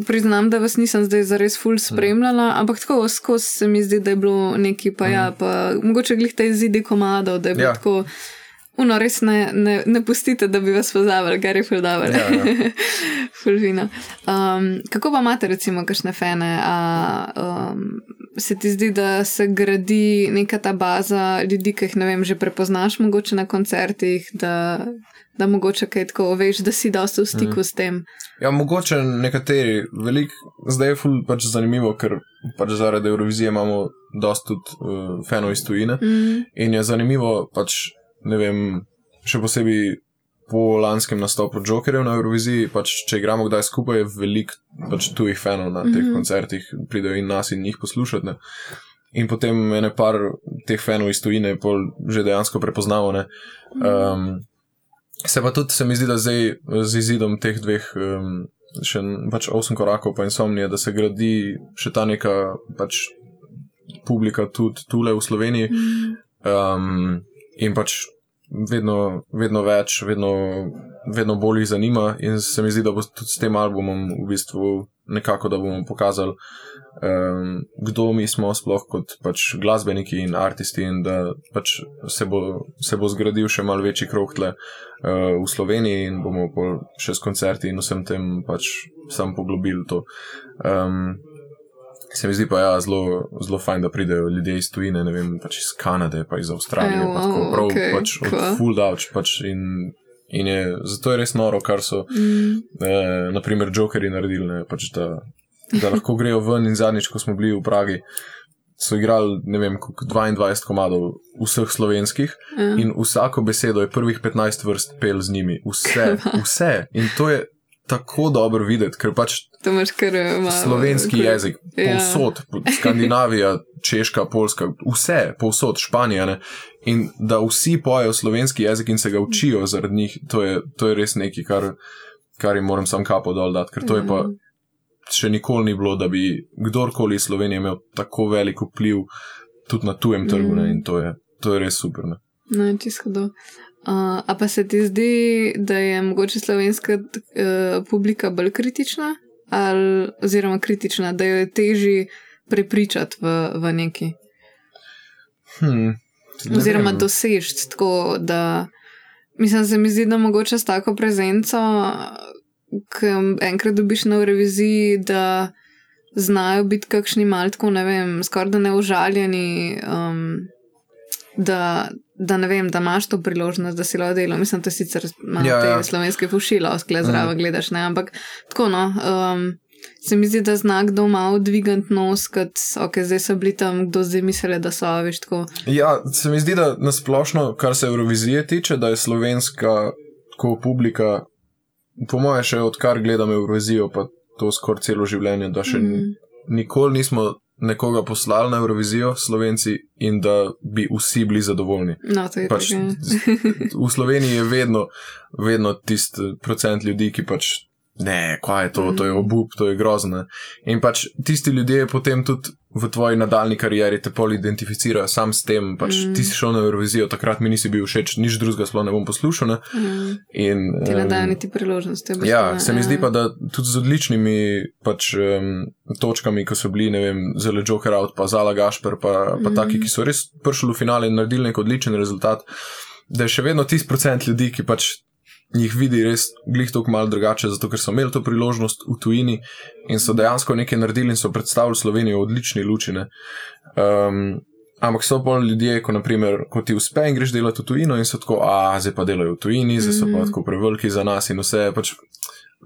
priznam, da vas nisem zdaj zares ful spremljala, mm. ampak tako skozi se mi zdi, da je bilo neki pa ja, pa mogoče glih te izidi komadov, da je bilo
Ja.
ja. tako. Uno, res ne, ne, ne pustite, da bi vas pozabili, kar je dobro.
Ja, ja.
ful vino. Um, kako pa imate, recimo, kakšne fene? A, um, se ti zdi, da se gradi neka ta baza ljudi, ki jih ne vem, že prepoznaš, mogoče na koncertih, da, da mogoče kaj tako veš, da si dosto v stiku mm. s tem.
Ja, mogoče nekateri, velik, zdaj je ful pač zanimivo, ker pač zaradi Eurovizije imamo dosta tudi uh, fanov iz tujine.
Mm.
In je zanimivo, pač, ne vem, še posebej po lanskem nastopu Jokerjev na Euroviziji, pač, če igramo kdaj skupaj, je veliko pač, tujih fanov na teh mm
Mhm.
-hmm. koncertih, pridejo in nas in njih poslušati. Ne. In potem ene par teh fanov iz tujine pol že dejansko prepoznamo. Ne. Um, se pa tudi, se mi zdi, da zdaj z izidom teh dveh. Um, Še pač osem korakov, pa insomnija, da se gradi še ta neka pač publika tudi tule v Sloveniji. Um, in pač vedno, vedno več, vedno, vedno bolj jih zanima in se mi zdi, da bo tudi s tem albumom v bistvu nekako, da bomo pokazali, um, kdo mi smo sploh kot pač glasbeniki in aristi in da pač se, bo, se bo zgradil še mal večji krok tle uh, v Sloveniji in bomo še s koncerti in vsem tem pač sam poglobili to. Um, Se mi zdi pa ja, zelo, zelo fajn, da pridejo ljudje iz tujine, ne vem, pač iz Kanade, pa iz Avstralije.
Ejo,
pa tako, prav,
okej,
pač od
kva.
full davč. Pač in, in je, zato je res noro, kar so,
Mm.
eh, naprimer, Jokeri naredili, ne, pač da, da lahko grejo ven. In zadnjič, ko smo bili v Pragi, so igrali, ne vem, koliko, 22 komadov vseh slovenskih
Ja.
in vsako besedo je prvih 15 vrst pel z njimi. Vse, vse. In to je tako dobro videti, ker pač
kar eh, malo.
slovenski
kar-
jezik,
Ja.
povsod, po- Skandinavija, Češka, Poljska, vse, povsod, Španija. Ne? In da vsi pojejo slovenski jezik in se ga učijo zaradi njih, to je, to je res nekaj, kar, kar jim moram sam kapo dol dati, ker to je pa
Mhm.
Še nikoli ni bilo, da bi kdorkoli iz Slovenije imel tako velik vpliv tudi na tujem trgu ne? in to je, to je res super. Ne?
No, čisto do. Uh, a pa se ti zdi, da je mogoče slovenska uh, publika bolj kritična, ali, oziroma kritična, da jo je težje prepričati v, v neki,
Hmm. Ne
oziroma doseči tako, da mislim, se mi zdi, da mogoče s tako prezenco, ki enkrat dobiš na reviziji, da znajo biti kakšni maltko, ne vem, skoraj da neužaljeni. Um, Da, da ne vem, da imaš to priložnost, da si lahko delo. Mislim, da sicer malo
Ja,
te
ja.
slovenske fušilo, skle zraven
Mhm.
gledaš, ne, ampak tako no. Um, se mi zdi, da znak doma odvigant nos, kot ok, zdaj so bili tam, kdo zdaj misli, da so veš tako.
Ja, se mi zdi, da nasplošno, kar se Eurovizije tiče, da je slovenska tako publika, po mojem, še odkar gledam Eurovizijo, pa to skoraj celo življenje, da še mm.
Mm.
nikoli nismo nekoga poslali na Eurovizijo, slovenci, in da bi vsi bili zadovoljni.
No, to je
Pač,
ja.
v Sloveniji je vedno, vedno tisti procent ljudi, ki pač. Ne, kaj je to, to je obup, to je grozno. In pač tisti ljudje potem tudi v tvoji nadaljni karieri te pol identificirajo sam s tem. Pač
Mm.
Ti si šel na Eurovizijo, takrat mi nisi bil všeč, nič drugega sploh ne bom poslušal. Ne?
Mm.
In,
Ti ne
em,
dajo niti priložnosti.
Ja,
ne.
se mi zdi
Ja.
pa, da tudi z odličnimi pač, um, točkami, ko so bili, ne vem, zelo Joker out, pa Zala Gašper, pa, pa mm. taki, ki so res prišli v finale in naredili nek odličen rezultat, da je še vedno tisti procent ljudi, ki pač jih vidi res glih tako malo drugače, zato ker so imeli to priložnost v tujini in so dejansko nekaj naredili in so predstavili Slovenijo v odlični luči. ne. Um, Ampak so pa ljudje, ko, naprimer, ko ti uspe in greš delati v tujino, in so tako, a zdaj pa delajo v tujini, zdaj so pa
Mhm.
tako preveliki za nas in vse. Pač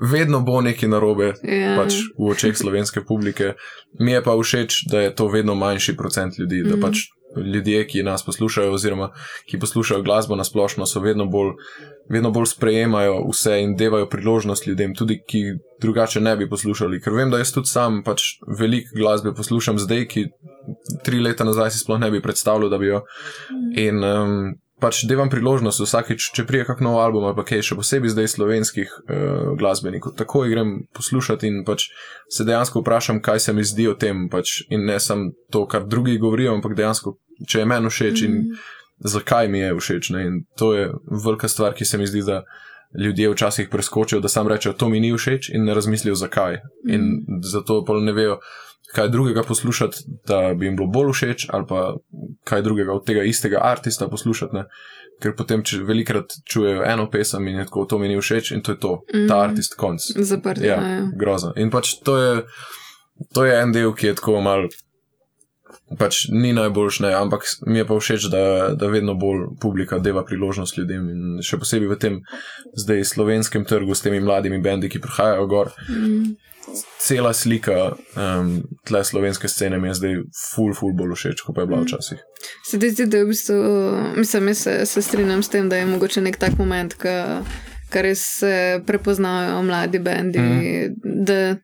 vedno bo nekaj narobe
Ja.
pač v očeh slovenske publike. Mi je pa všeč, da je to vedno manjši procent ljudi, da
Mhm.
pač ljudje, ki nas poslušajo, oziroma ki poslušajo glasbo na splošno, so vedno bolj, vedno bolj sprejemajo vse in devajo priložnost ljudem, tudi ki drugače ne bi poslušali. Ker vem, da jaz tudi sam pač veliko glasbe poslušam zdaj, ki tri leta nazaj si sploh ne bi predstavljal, da bi jo. In um, pač devam priložnost vsakeč, če prije kak nov album ali pa kaj, še posebej zdaj slovenskih uh, glasbenikov. Takoj grem poslušati in pač se dejansko vprašam, kaj se mi zdi o tem. Pač, in ne samo to, kar drugi govorijo, ampak dejansko, če je meni všeč in
Mhm.
zakaj mi je všeč. Ne? In to je velika stvar, ki se mi zdi, da ljudje včasih preskočijo, da sam rečejo, to mi ni všeč in ne razmislijo, zakaj. In zato pa ne vejo, kaj drugega poslušati, da bi jim bilo bolj všeč, ali pa kaj drugega od tega istega artista poslušati. Ne? Ker potem, če velikrat čujejo eno pesem in je tako, to mi ni všeč, in to je to, ta
Mhm.
artist konc.
Zaprti.
Ja,
Ja,
grozno. In pač to je, to je en del, ki je tako mal. Pač ni najboljš, ne, ampak mi je pa všeč, da, da vedno bolj publika deva priložnost ljudem. In še posebej v tem zdaj slovenskem trgu s temi mladimi bendi, ki prihajajo gor.
Mm.
Cela slika um, tle slovenske scene mi je zdaj ful, ful bolj všeč, kot pa je bila
Mm.
včasih.
Se ti zdi, da je v bistvu, mislim, jaz se, se strinjam s tem, da je mogoče nek tak moment, kar res se prepoznajo mladi bendi. Mm. Da,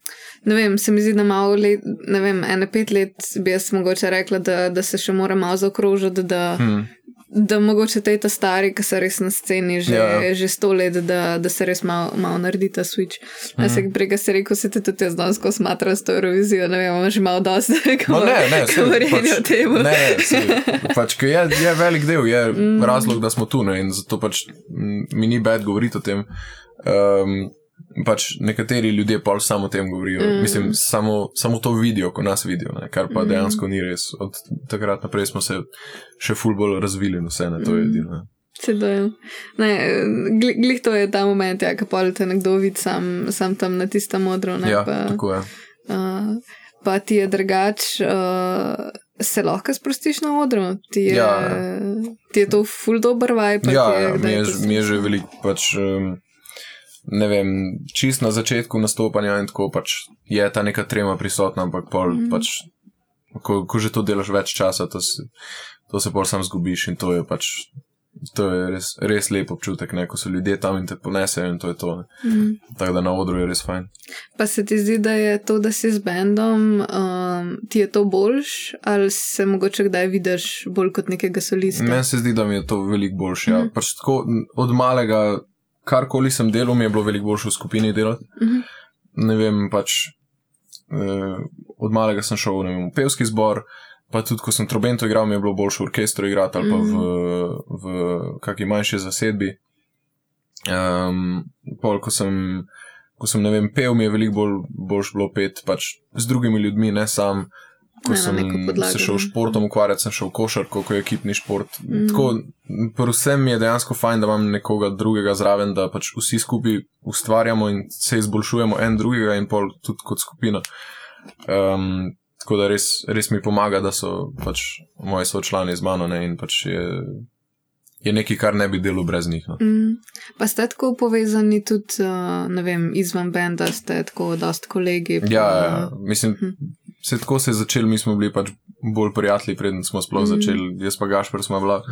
ne vem, se mi zdi, da malo let, ne vem, ene pet let bi jaz mogoče rekla, da, da se še mora malo zaokrožiti, da,
Hmm.
Da mogoče te ta stari, ki so res na sceni že,
Ja.
ja. že sto let, da, da se res malo mal naredi ta switch. Mm. Se prega se rekel, se te tudi jaz danes, ko smatraš to Eurovizijo, ne vem, že malo dosti
Ma ne, ne, saj
govorjenja
pač-
o tem.
Ne, ne, saj, pač, je, je velik del, je mm. razlog, da smo tu ne, in zato pač mi ni bed govoriti o tem. Um, pač nekateri ljudje pa samo o tem govorijo. Mm. Mislim, samo, samo to vidijo, ko nas vidijo, ne, kar pa mm. dejansko ni res. Od takrat naprej smo se še ful bolj razvili in vse, ne, to je edino.
da je. Ne, gli- glih to je ta moment, ja, ko pa te nekdo vidi sam, sam tam na tistem modro. Ne,
Ja,
pa,
tako je.
uh, pa ti je drugač, uh, se lahko sprostiš na odru. Ti je,
Ja.
ti je to full dober vibe.
Ja, ja mi, je, mi je že veliko, pač, um, ne vem, čist na začetku nastopanja in tako pač je ta neka trema prisotna, ampak pol, mm. pač, ko, ko že to delaš več časa, to se, to se pol sam zgubiš in to je pač. To je res, res lep občutek, ne, ko so ljudje tam in te ponesejo, in to je to. ne.
Mm.
Tako da na odru je res fajn.
Pa se ti zdi, da je to, da si z bendom, um, ti je to boljš, ali se mogoče kdaj vidiš bolj kot nekega solista?
Meni se zdi, da mi je to veliko boljše. Ja. Pač tako, od malega, karkoli sem delal, mi je bilo veliko boljše v skupini delati.
Mhm.
Ne vem, pač eh, od malega sem šel vem, v pevski zbor, pa tudi ko sem trobento igral, mi je bilo boljše v orkestru igrati ali pa v, v kakšni manjši zasedbi. Um, pol, ko sem, ko sem, ne vem, pel, mi je veliko bolj, boljš bilo pet pač z drugimi ljudmi, ne sam. Ko
Ne,
sem
podlago,
se šel športom ukvarjati, sem šel košarko, ko je ekipni šport. Mm. Tako, predvsem mi je dejansko fajn, da imam nekoga drugega zraven, da pač vsi skupaj ustvarjamo in se izboljšujemo en drugega in pol tudi kot skupina. Um, tako da res, res mi pomaga, da so pač moji sočlani z mano ne, in pač je, je nekaj, kar ne bi delal brez njih. No.
Mm. Pa ste tako povezani tudi, uh, ne vem, izven benda, ste tako dost kolegi. pa-
Ja, ja, mislim,
Mhm.
Se tako se je začel, mi smo bili pač bolj prijatelji, preden smo sploh
Mhm.
začeli. Jaz pa Gašpr smo bila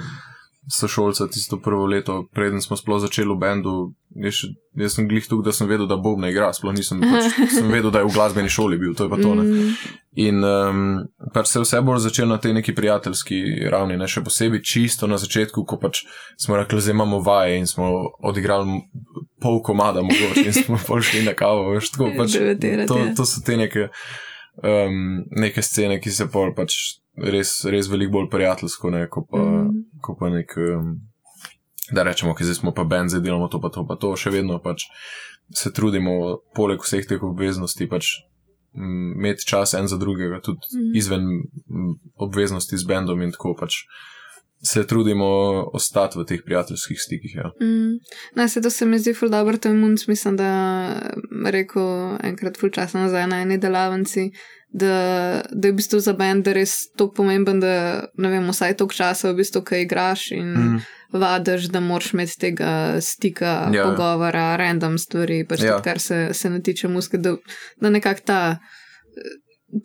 sošolca tisto prvo leto, preden smo sploh začeli v bendu. Jaz, jaz sem glih tukaj, da sem vedel, da Bob ne igra, sploh nisem pač, sem vedel, da je v glasbeni šoli bil, to je pa to. Ne.
Mm.
In um, pač se je vse bolj začelo na tej neki prijateljski ravni, ne še posebej čisto na začetku, ko pač smo rekli, da imamo vaje in smo odigrali pol komada, mogoče in smo pol šli na kavo. Veš, tako, pač, to,
ja.
to so te neke, um, neke scene, ki se pol pač res, res veliko bolj prijateljsko, ne, ko pa, mm. ko pa nek. Um, Da rečemo, ki zdaj smo pa bend, zdaj delamo to, pa to, pa to, še vedno pač se trudimo, poleg vseh teh obveznosti, pač imeti čas en za drugega, tudi mm. izven obveznosti z bendom in tako pač se trudimo ostati v teh prijateljskih stikih. Ja.
Mm. No, se to se mi zdi ful dobro, to je munc, mislim, da rekel enkrat ful časa nazaj na eni delavnici, da, da je v bistvu za bend res tako pomemben, da ne vem, vsaj toliko časa v bistvu, kaj igraš in mm. vadiš, da moraš imeti tega stika,
Ja.
ja. pogovora, random stvari, pač
Ja.
ja. tudi, kar se, se ne tiče muske, da, da nekako ta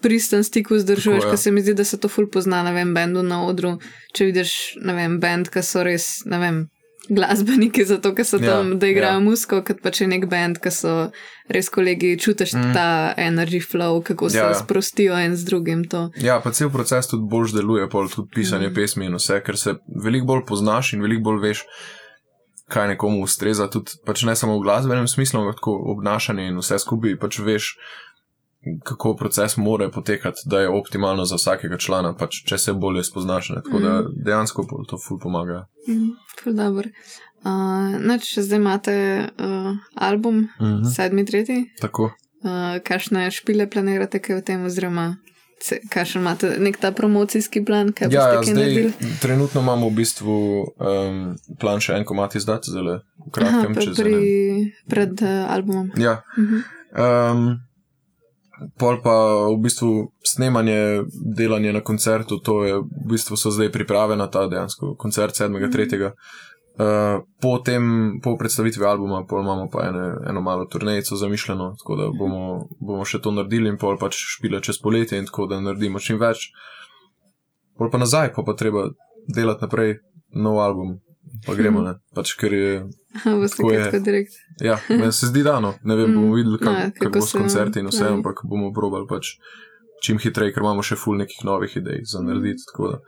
pristen stik vzdržuješ,
Tako, ja.
ker se mi zdi, da se to ful pozna, ne vem, bendu na odru, če vidiš, ne vem, bend, ki so res, ne vem, glasbeniki, zato ker so
Ja,
tam, da igrajo
ja.
musko, kot pa če nek bend, ki so res kolegi, čutiš mm. ta energy flow, kako se
Ja,
ja,
ja.
sprostijo en z drugim. To.
ja, pa cel proces tudi bolj deluje, pol tudi pisanje mm. pesmi in vse, ker se veliko bolj poznaš in veliko bolj veš. Kaj nekomu ustreza, tudi pač ne samo v glasbenem smislu, ampak tako obnašanje in vse skupaj, pač veš, kako proces mora potekati, da je optimalno za vsakega člana, pač če se bolje spoznaš. Ne? Tako da dejansko pol to ful pomaga.
Mm, ful dobro. Uh, noč, zdaj imate uh, album,
Mhm.
sedmi, tretji.
Tako.
Uh, kakšne špile planirate kaj v tem, oziroma kakšen imate nek ta promocijski plan, kaj
Ja,
boste
ja
kaj
zdaj
naredili?
trenutno imamo v bistvu um, plan še en komat izdati, zelo v
Aha,
kratkem
pri,
ene-
pred uh, albumom.
Ja.
Mhm.
Um, pol pa v bistvu snemanje, delanje na koncertu, to je v bistvu so zdaj priprave na ta dejansko koncert 7.3. Uh, po, tem, po predstavitvi albuma pol imamo pa ene, eno malo turnejico zamišljeno, tako da bomo, bomo še to naredili in pol pač špile čez poletje in tako da naredimo čim več. Pol pa nazaj, pa pa treba delati naprej nov album, pa gremo, ne. Pač ker je, Tako je.
kaj tako direkt.
Ja, meni se zdi dano. Ne vem, bomo videli, kak,
Ja, kako
bo s koncerti in vse,
ja.
ampak bomo probali pač čim hitreje, ker imamo še ful nekih novih idej za narediti. tako da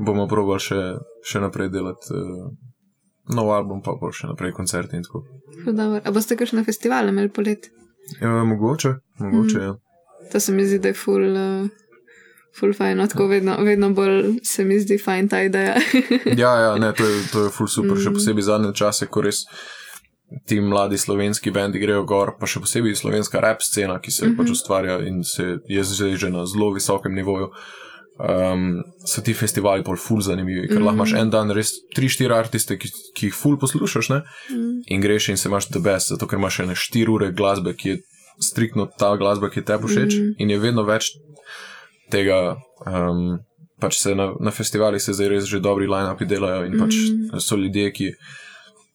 bomo probali še, še naprej delati uh, nov album, pa pa še naprej koncerti in tako.
A boste kakšne festivale imeli polet?
Ja, mogoče, mogoče,
Mhm.
ja.
To se mi zdi, da je ful. Uh... Ful fajn, no, tako vedno, vedno bolj se mi zdi fajn ta ideja.
Ja, ja, ne, to je, to je ful super, še
Mm.
posebej zadnje čase, ko res ti mladi slovenski bendi grejo gor, pa še posebej slovenska rap scena, ki se
Mhm.
pač ustvarja in se je zdaj že na zelo visokem nivoju. Um, so ti festivali bolj ful zanimivi, ker lahko imaš
Mhm.
en dan res 3-4 artiste, ki, ki jih ful poslušaš, ne? in greš in se imaš the best, zato ker imaš ene 4 ure glasbe, ki je striktno ta glasba, ki tebi všeč,
Mhm.
in je vedno več tega. Um, pač se na, na festivalih se zdaj res že dobri line-upi delajo in pač
Mhm.
so ljudje, ki,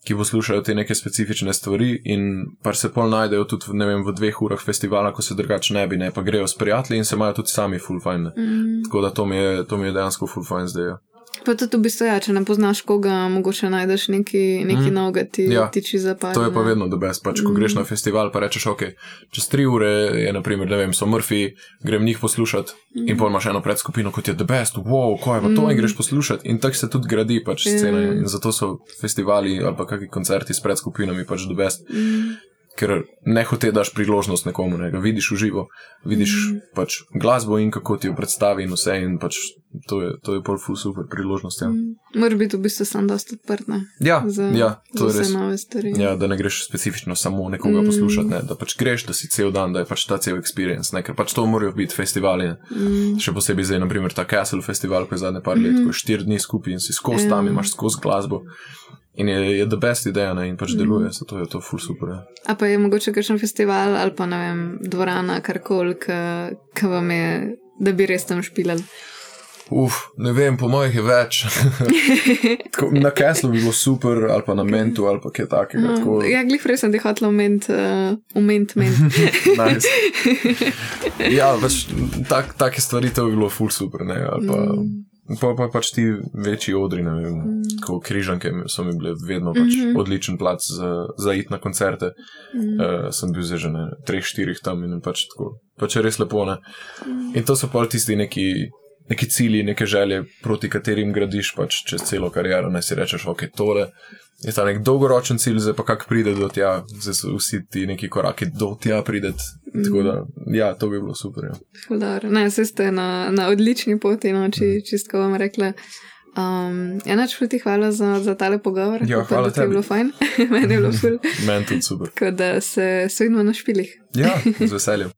ki poslušajo te neke specifične stvari in pač se pol najdejo tudi vem, v dveh urah festivala, ko se drugače ne bi, ne pa grejo s prijatelji in se imajo tudi sami full fajn.
Mm.
Tako da to mi je, to mi je dejansko full fajn zdaj. ja.
Pa tudi v bistvu, ja, če ne poznaš koga, mogoče najdeš neki, neki
Mm.
novega, ti
Ja.
tiči za par.
To je pa
ne.
vedno the best. Pač, ko
Mm.
greš na festival, pa rečeš, ok, čez tri ure je, naprimer, ne vem, so Murphy, grem njih poslušati mm. in pol imaš eno predskupino, kot je the best, wow, ko je pa to
Mm.
in greš poslušati. In tako se tudi gradi pač scena
Ja.
in zato so festivali ali pa kakšni koncerti s predskupinami pač the best.
Mm.
Ker ne hote daš priložnost nekomu, ne ga vidiš v živo, vidiš mm. pač glasbo in kako ti jo predstavi in vse in pač to je, to je pol full super priložnost. Ja,
Mm. Mora biti v bistvu sam dosta odprt ne,
ja,
za,
ja to
za
je res.
nove stvari.
Ja, da ne greš specifično samo nekoga
Mm.
mm. poslušati, ne? da pač greš, da si cel dan, da je pač ta cel experience, ne? ker pač to morajo biti festivali. Ne?
Mm.
Še posebej zdaj, naprimer ta Castle festival, ko je zadnje par let,
Mhm.
ko je štiri dni skupaj in si skozi
Ja.
tam in imaš skozi glasbo. In je, je the best ideja ne? in pač
Mhm.
deluje, zato je to full super. Ja.
A pa je mogoče kakšen festival ali pa ne vem, dvorana, karkoli, ki vam je, da bi res tam špilali.
Uf, ne vem, po mojih je več. Tako, na Castle bi bilo super, ali pa na Mentu, ali pa kaj takega. Tako,
Ja, glih res sem ti hotel ument, uh, ument, ment.
nice. Ja, pač tak, take stvari to bi bilo full super. Ne? Ali Pa,
Mm.
pa, pa pač ti večji odri, ne vem,
Mm.
kot križanke so mi bile vedno pač mm. -hmm. odličen plac za, za iti na koncerte.
Mm.
Uh, sem bil zdaj že na treh, štirih tam in pač tako. Pač je res lepo. Ne? In to so pa tisti neki. Neki cilji, neke želje, proti katerim gradiš pač čez celo kariero, ne si rečeš, ok, tole je ta nek dolgoročen cilj, zdaj pa kak pride do tja, zdaj so vsi ti neki koraki do tja prideti. Tako da, ja, to bi bilo super. Ja.
Ne, se ste na, na odlični poti, no, či, čistko vam rekla. Um, enač ti hvala za, za tale pogovor.
Ja,
Upam,
hvala
da je bilo fajn, meni je bilo ful.
Meni tudi super.
Tako da se, se vidimo na špilih.
Ja, z veseljem.